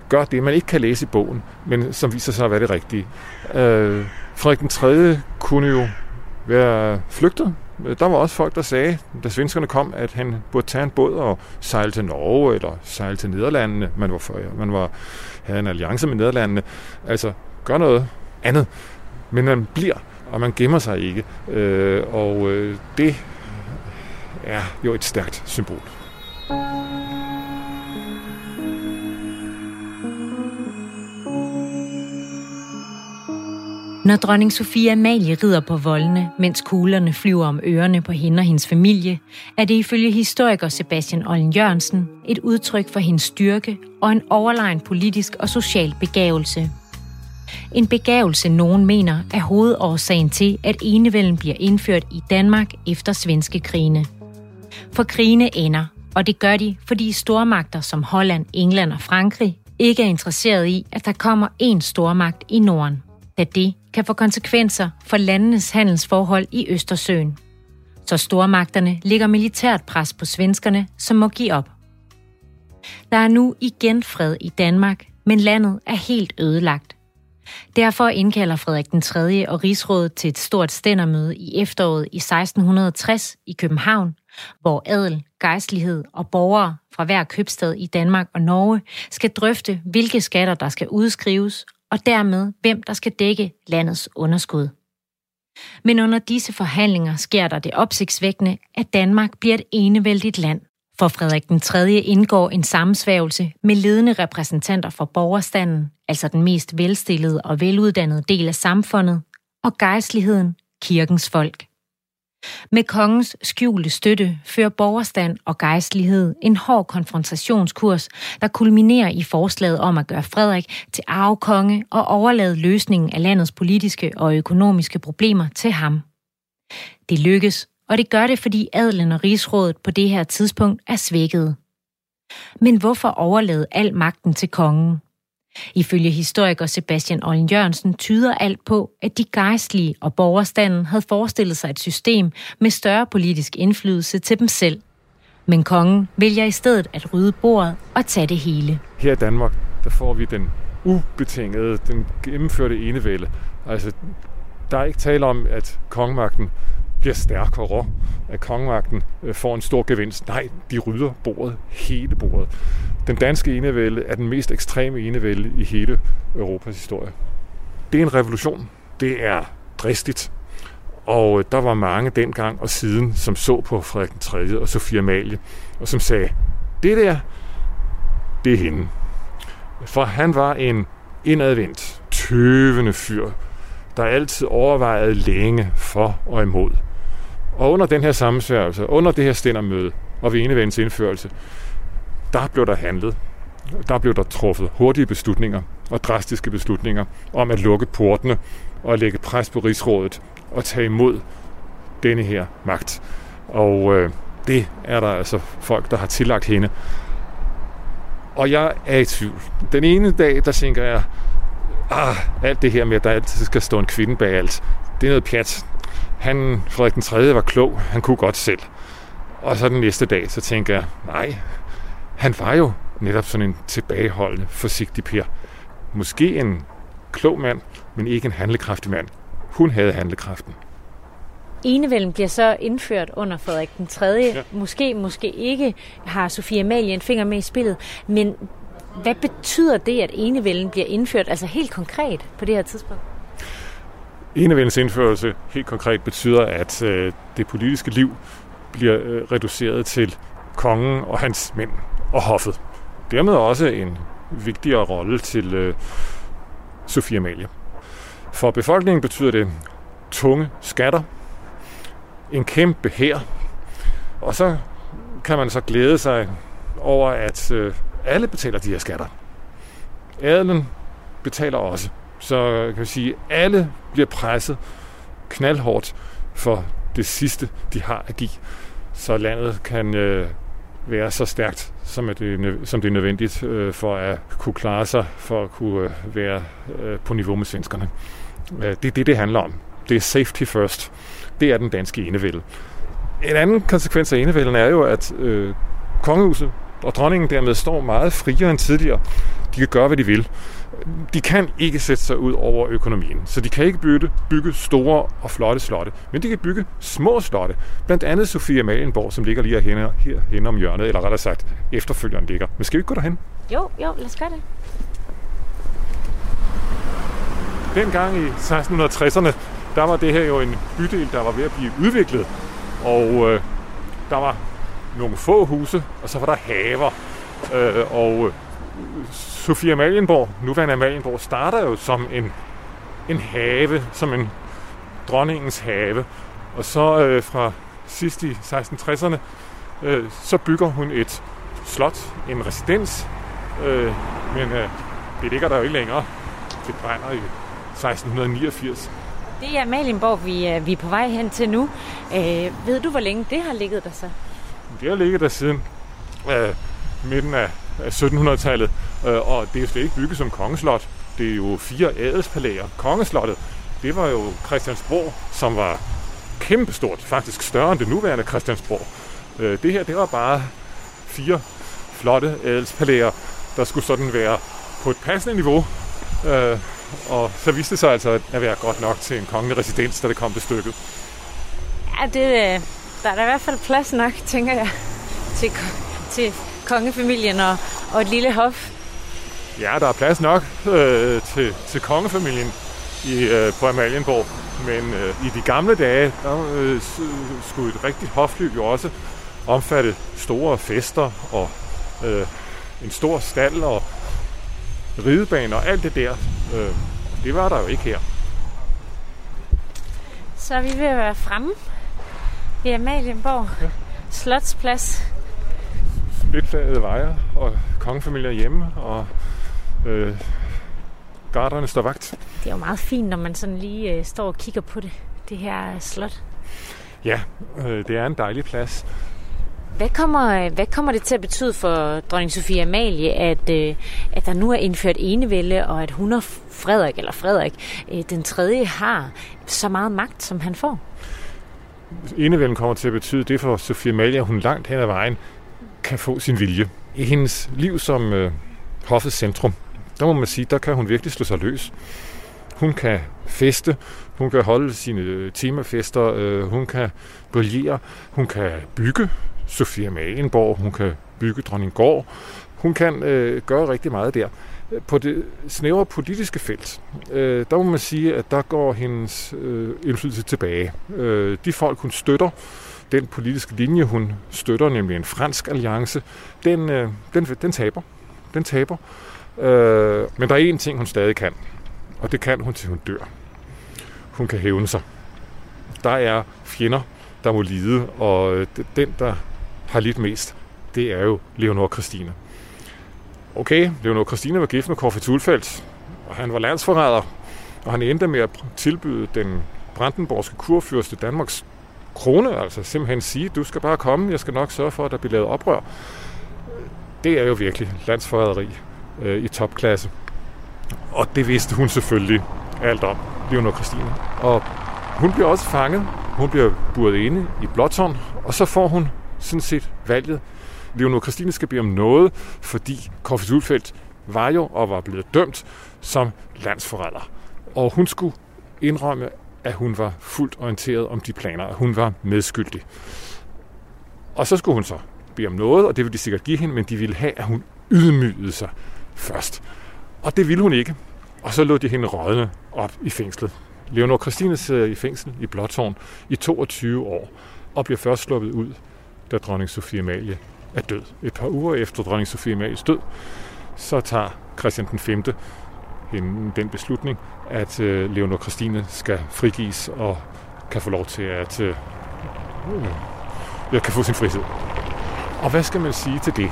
gør det, man ikke kan læse i bogen, men som viser sig at være det rigtige. Øh, Frederik den 3. kunne jo være flygtet. Der var også folk, der sagde, da svenskerne kom, at han burde tage en båd og sejle til Norge eller sejle til Nederlandene. Man, var, man var, havde en alliance med Nederlandene. Altså, gør noget andet. Men man bliver, og man gemmer sig ikke. Øh, og øh, det er jo et stærkt symbol. Når dronning Sofia Amalie rider på voldene, mens kuglerne flyver om ørerne på hende og hendes familie, er det ifølge historiker Sebastian Ollen Jørgensen et udtryk for hendes styrke og en overlegen politisk og social begavelse. En begavelse, nogen mener, er hovedårsagen til, at enevælden bliver indført i Danmark efter svenske krigene. For krigene ender, og det gør de, fordi stormagter som Holland, England og Frankrig ikke er interesseret i, at der kommer én stormagt i Norden, da det kan få konsekvenser for landenes handelsforhold i Østersøen. Så stormagterne ligger militært pres på svenskerne, som må give op. Der er nu igen fred i Danmark, men landet er helt ødelagt. Derfor indkalder Frederik den 3. og Rigsrådet til et stort stændermøde i efteråret i 1660 i København, hvor adel, gejstlighed og borgere fra hver købstad i Danmark og Norge skal drøfte, hvilke skatter der skal udskrives, og dermed hvem der skal dække landets underskud. Men under disse forhandlinger sker der det opsigtsvækkende, at Danmark bliver et enevældigt land. For Frederik den 3. indgår en sammensværgelse med ledende repræsentanter for borgerstanden, altså den mest velstillede og veluddannede del af samfundet, og gejstligheden, kirkens folk. Med kongens skjulte støtte fører borgerstand og gejstlighed en hård konfrontationskurs, der kulminerer i forslaget om at gøre Frederik til arvekonge og overlade løsningen af landets politiske og økonomiske problemer til ham. Det lykkes, og det gør det, fordi adelen og rigsrådet på det her tidspunkt er svækket. Men hvorfor overlade al magten til kongen? Ifølge historiker Sebastian Ollen Jørgensen tyder alt på, at de gejstlige og borgerstanden havde forestillet sig et system med større politisk indflydelse til dem selv. Men kongen vælger i stedet at rydde bordet og tage det hele. Her i Danmark, der får vi den ubetingede, den gennemførte enevælde. Altså, der er ikke tale om, at kongemagten bliver stærkere, at kongemagten øh, får en stor gevinst. Nej, de rydder bordet, hele bordet. Den danske enevælde er den mest ekstreme enevælde i hele Europas historie. Det er en revolution. Det er dristigt. Og øh, der var mange dengang og siden, som så på Frederik den 3. og Sofia Amalie, og som sagde, det der, det er hende. For han var en indadvendt, tøvende fyr, der altid overvejede længe for og imod. Og under den her sammensværgelse, under det her stændermøde og ved indførelse, der blev der handlet. Der blev der truffet hurtige beslutninger og drastiske beslutninger om at lukke portene og lægge pres på rigsrådet og tage imod denne her magt. Og øh, det er der altså folk, der har tillagt hende. Og jeg er i tvivl. Den ene dag, der tænker jeg, ah, alt det her med, at der altid skal stå en kvinde bag alt, det er noget pjat. Han, Frederik den 3. var klog, han kunne godt selv. Og så den næste dag, så tænker jeg, nej, han var jo netop sådan en tilbageholdende, forsigtig Per. Måske en klog mand, men ikke en handlekraftig mand. Hun havde handlekraften. Enevælden bliver så indført under Frederik den 3. Ja. Måske, måske ikke har Sofie Amalie en finger med i spillet, men hvad betyder det, at enevælden bliver indført, altså helt konkret på det her tidspunkt? Enevældens indførelse helt konkret betyder, at øh, det politiske liv bliver øh, reduceret til kongen og hans mænd og hoffet. Dermed også en vigtigere rolle til øh, Amalie. For befolkningen betyder det tunge skatter, en kæmpe hær, og så kan man så glæde sig over, at øh, alle betaler de her skatter. Adelen betaler også. Så kan vi sige, alle bliver presset knaldhårdt for det sidste, de har at give. Så landet kan øh, være så stærkt, som, det, som det er nødvendigt øh, for at kunne klare sig, for at kunne øh, være øh, på niveau med svenskerne. Øh, det er det, det handler om. Det er safety first. Det er den danske enevælde. En anden konsekvens af enevælden er jo, at øh, kongehuset og dronningen dermed står meget friere end tidligere. De kan gøre, hvad de vil. De kan ikke sætte sig ud over økonomien, så de kan ikke bygge, bygge store og flotte slotte, men de kan bygge små slotte. Blandt andet Sofia Malienborg, som ligger lige herhen, herhen om hjørnet, eller rettere sagt, efterfølgeren ligger. Men skal vi ikke gå derhen? Jo, jo, lad os gøre det. Dengang i 1660'erne, der var det her jo en bydel, der var ved at blive udviklet. Og øh, der var nogle få huse, og så var der haver. Øh, og Sofia Amalienborg, nuværende Amalienborg, starter jo som en, en have, som en dronningens have. Og så øh, fra sidst i 1660'erne, øh, så bygger hun et slot, en residens, øh, men øh, det ligger der jo ikke længere. Det brænder i 1689. Det er Amalienborg, vi er, vi er på vej hen til nu. Øh, ved du, hvor længe det har ligget der så? Det har ligget der siden øh, midten af 1700-tallet, øh, og det er jo slet ikke bygget som kongeslot. Det er jo fire adelspalæer. Kongeslottet, det var jo Christiansborg, som var kæmpestort, faktisk større end det nuværende Christiansborg. Øh, det her, det var bare fire flotte adelspalæer, der skulle sådan være på et passende niveau. Øh, og så viste det sig altså at være godt nok til en kongelig residens, da det kom til stykket. Ja, det, øh, der er der i hvert fald plads nok, tænker jeg, til, til kongefamilien og, og et lille hof. Ja, der er plads nok øh, til, til kongefamilien i, øh, på Amalienborg. Men øh, i de gamle dage, der øh, skulle et rigtigt hofliv jo også omfatte store fester og øh, en stor stald og ridebaner og alt det der. Øh, det var der jo ikke her. Så vi at være fremme i Amalienborg ja. Slotsplads. Lidt flagede veje, og kongefamilier hjemme, og øh, garderne står vagt. Det er jo meget fint, når man sådan lige øh, står og kigger på det, det her slot. Ja, øh, det er en dejlig plads. Hvad kommer, hvad kommer det til at betyde for dronning Sofie Amalie, at, øh, at der nu er indført enevælde, og at hun og Frederik, eller Frederik, øh, den tredje, har så meget magt, som han får? enevælden kommer til at betyde det for Sofie Amalie, at hun langt hen ad vejen kan få sin vilje. I hendes liv som øh, hoffets centrum, der må man sige, der kan hun virkelig slå sig løs. Hun kan feste, hun kan holde sine øh, temafester, øh, hun kan brillere, hun kan bygge Sofia Malenborg, hun kan bygge Dronninggård, hun kan øh, gøre rigtig meget der. Øh, på det snævre politiske felt, øh, der må man sige, at der går hendes øh, indflydelse tilbage. Øh, de folk, hun støtter, den politiske linje, hun støtter, nemlig en fransk alliance, den, øh, den, den taber. Den taber. Øh, men der er én ting, hun stadig kan, og det kan hun til hun dør. Hun kan hævne sig. Der er fjender, der må lide, og øh, den, der har lidt mest, det er jo Leonor Christine. Okay, Leonor Christine var gift med Korfi Tulfeldt, og han var landsforræder, og han endte med at tilbyde den brandenborgske kurfyrste Danmarks krone, altså simpelthen sige, du skal bare komme, jeg skal nok sørge for, at der bliver lavet oprør. Det er jo virkelig landsforræderi øh, i topklasse. Og det vidste hun selvfølgelig alt om, Leonor Christine. Og hun bliver også fanget. Hun bliver buret inde i Blåtårn, og så får hun sådan set valget. Leonor Christine skal bede om noget, fordi Koffis Ulfeldt var jo og var blevet dømt som landsforræder. Og hun skulle indrømme, at hun var fuldt orienteret om de planer, at hun var medskyldig. Og så skulle hun så bede om noget, og det ville de sikkert give hende, men de ville have, at hun ydmygede sig først. Og det ville hun ikke. Og så lå de hende rådne op i fængslet. Leonor Christine sidder i fængsel i Blåtårn i 22 år og bliver først sluppet ud, da dronning Sofie Amalie er død. Et par uger efter dronning Sofie Amalies død, så tager Christian den 5. den beslutning, at øh, Leonor Christine skal frigives og kan få lov til at øh, øh jeg kan få sin frihed. Og hvad skal man sige til det?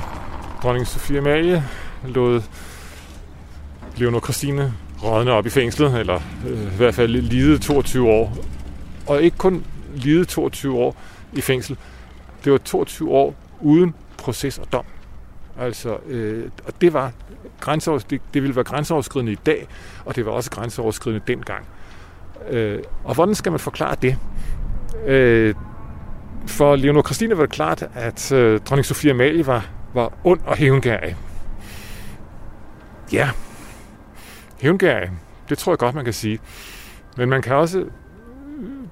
Dronning Sofie Amalie lod Leonor Christine rådne op i fængslet, eller øh, i hvert fald lide 22 år. Og ikke kun lide 22 år i fængsel. Det var 22 år uden proces og dom. Altså, øh, og det var grænseovers, det, det ville være grænseoverskridende i dag, og det var også grænseoverskridende dengang. Øh, og hvordan skal man forklare det? Øh, for Leonor Christine var det klart, at øh, dronning Sofia Amalie var, var ond og hævngærig. Ja, hævngærig, det tror jeg godt, man kan sige. Men man kan også øh,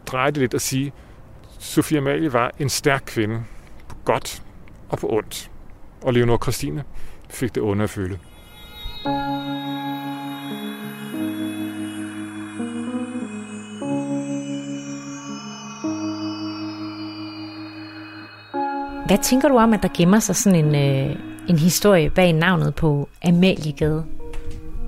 dreje det lidt og sige, at Sofia Amalie var en stærk kvinde på godt og på ondt. Og Leonor Christine fik det under at føle. Hvad tænker du om, at der gemmer sig sådan en, øh, en historie bag navnet på Amaliegade?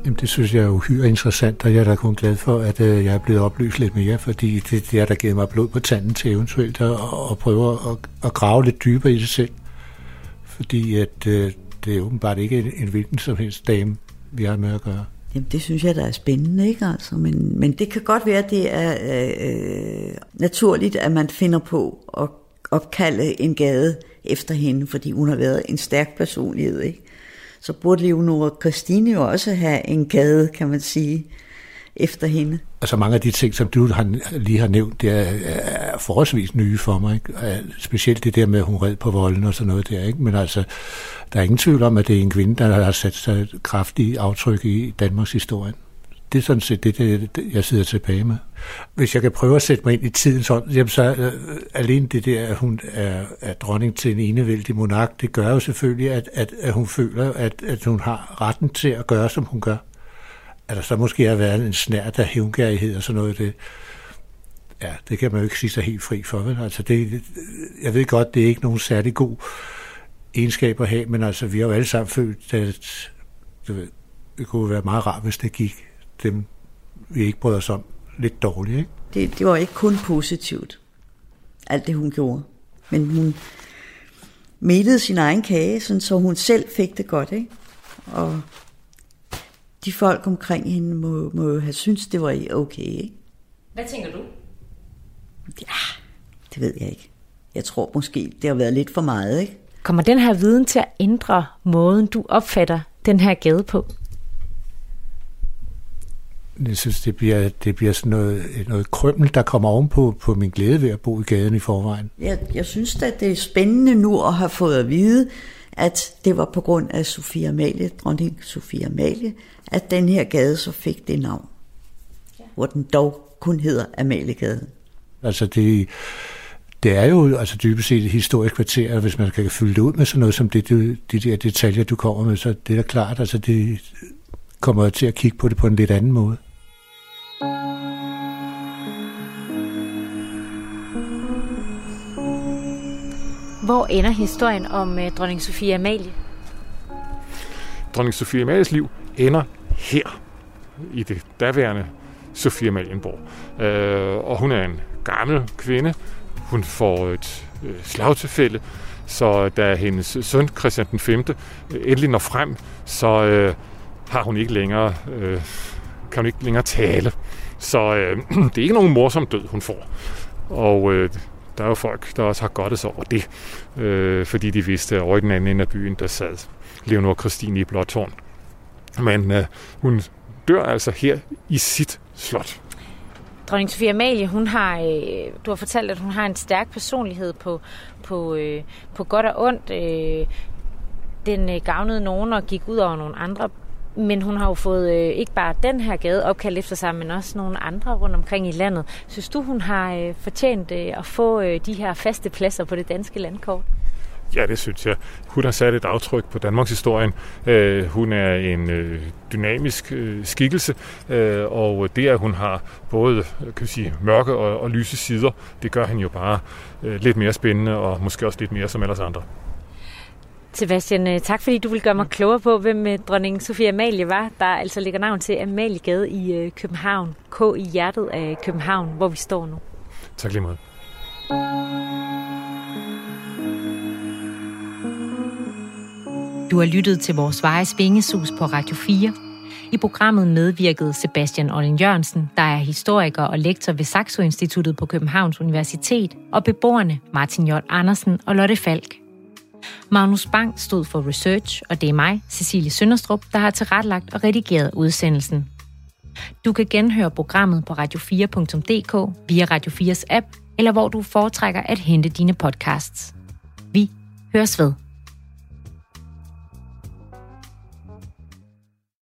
Jamen, det synes jeg er uhyre interessant, og jeg er da kun glad for, at øh, jeg er blevet oplyst lidt mere, fordi det, det er der givet mig blod på tanden til eventuelt at, at prøve at, at grave lidt dybere i det selv. Fordi at, øh, det er åbenbart ikke en, en hvilken som helst dame, vi har med at gøre. Jamen, det synes jeg, der er spændende, ikke altså? Men, men det kan godt være, at det er øh, naturligt, at man finder på at opkalde en gade efter hende, fordi hun har været en stærk personlighed, ikke? Så burde Leonora Christine jo også have en gade, kan man sige, efter hende. Altså mange af de ting, som du har, lige har nævnt, det er, er forholdsvis nye for mig. Ikke? Specielt det der med, at hun red på volden og sådan noget der. Ikke? Men altså, der er ingen tvivl om, at det er en kvinde, der har sat sig kraftige aftryk i Danmarks historie. Det er sådan set det, det, jeg sidder tilbage med. Hvis jeg kan prøve at sætte mig ind i tiden, så, jamen så øh, alene det der, at hun er, er dronning til en enevældig monark, det gør jo selvfølgelig, at, at, at hun føler, at, at hun har retten til at gøre, som hun gør. At der så måske har været en snært af hævngærighed og sådan noget, det, ja, det kan man jo ikke sige sig helt fri for. Vel? Altså det, jeg ved godt, det er ikke nogen særlig god egenskab at have, men altså, vi har jo alle sammen følt, at det, det kunne være meget rart, hvis det gik dem, vi ikke bryder os om, lidt dårligt. Ikke? Det, det var ikke kun positivt, alt det hun gjorde. Men hun melede sin egen kage, sådan, så hun selv fik det godt. Ikke? Og de folk omkring hende må, må jo have syntes, det var okay. Ikke? Hvad tænker du? Ja, det ved jeg ikke. Jeg tror måske, det har været lidt for meget. Ikke? Kommer den her viden til at ændre måden, du opfatter den her gade på? Jeg synes, det bliver, det bliver sådan noget, noget krømmel, der kommer ovenpå på min glæde ved at bo i gaden i forvejen. Jeg, jeg synes at det er spændende nu at have fået at vide, at det var på grund af Sofia Amalie, dronning Sofia Amalie, at den her gade så fik det navn. Ja. Hvor den dog kun hedder Amaliegade. Altså det, det er jo altså dybest set et historisk kvarter, og hvis man kan fylde det ud med sådan noget som det, de, de der detaljer, du kommer med, så det er da klart, altså det kommer til at kigge på det på en lidt anden måde. Hvor ender historien om øh, dronning Sofie Amalie? Dronning Sofie Amalies liv ender her, i det daværende Sofie Amalienborg. Øh, og hun er en gammel kvinde. Hun får et øh, slagtilfælde, så da hendes søn Christian den 5. Øh, endelig når frem, så øh, har hun ikke længere, øh, kan hun ikke længere tale. Så øh, det er ikke nogen morsom død, hun får. Og øh, der er jo folk, der også har godt over det, øh, fordi de vidste, at over i den anden ende af byen, der sad Leonor Christine i Blåtårn. Men øh, hun dør altså her i sit slot. Dronning Sofie Amalie, hun har, øh, du har fortalt, at hun har en stærk personlighed på, på, øh, på godt og ondt. Øh, den øh, gavnede nogen og gik ud over nogle andre. Men hun har jo fået øh, ikke bare den her gade opkaldt efter sig, men også nogle andre rundt omkring i landet. Synes du, hun har øh, fortjent øh, at få øh, de her faste pladser på det danske landkort? Ja, det synes jeg. Hun har sat et aftryk på Danmarks historien. Øh, hun er en øh, dynamisk øh, skikkelse, øh, og det, at hun har både kan sige, mørke og, og lyse sider, det gør hende jo bare øh, lidt mere spændende, og måske også lidt mere som ellers andre. Sebastian, øh, tak fordi du vil gøre mig klogere på, hvem øh, dronning Sofie Amalie var, der altså ligger navn til Amaliegade i øh, København. K i hjertet af København, hvor vi står nu. Tak lige meget. Du har lyttet til vores Vejes Vingesus på Radio 4. I programmet medvirkede Sebastian Ollen Jørgensen, der er historiker og lektor ved Saxo Instituttet på Københavns Universitet, og beboerne Martin J. Andersen og Lotte Falk. Magnus Bang stod for research, og det er mig, Cecilie Sønderstrup, der har tilrettelagt og redigeret udsendelsen. Du kan genhøre programmet på radio4.dk via Radio 4's app, eller hvor du foretrækker at hente dine podcasts. Vi høres ved.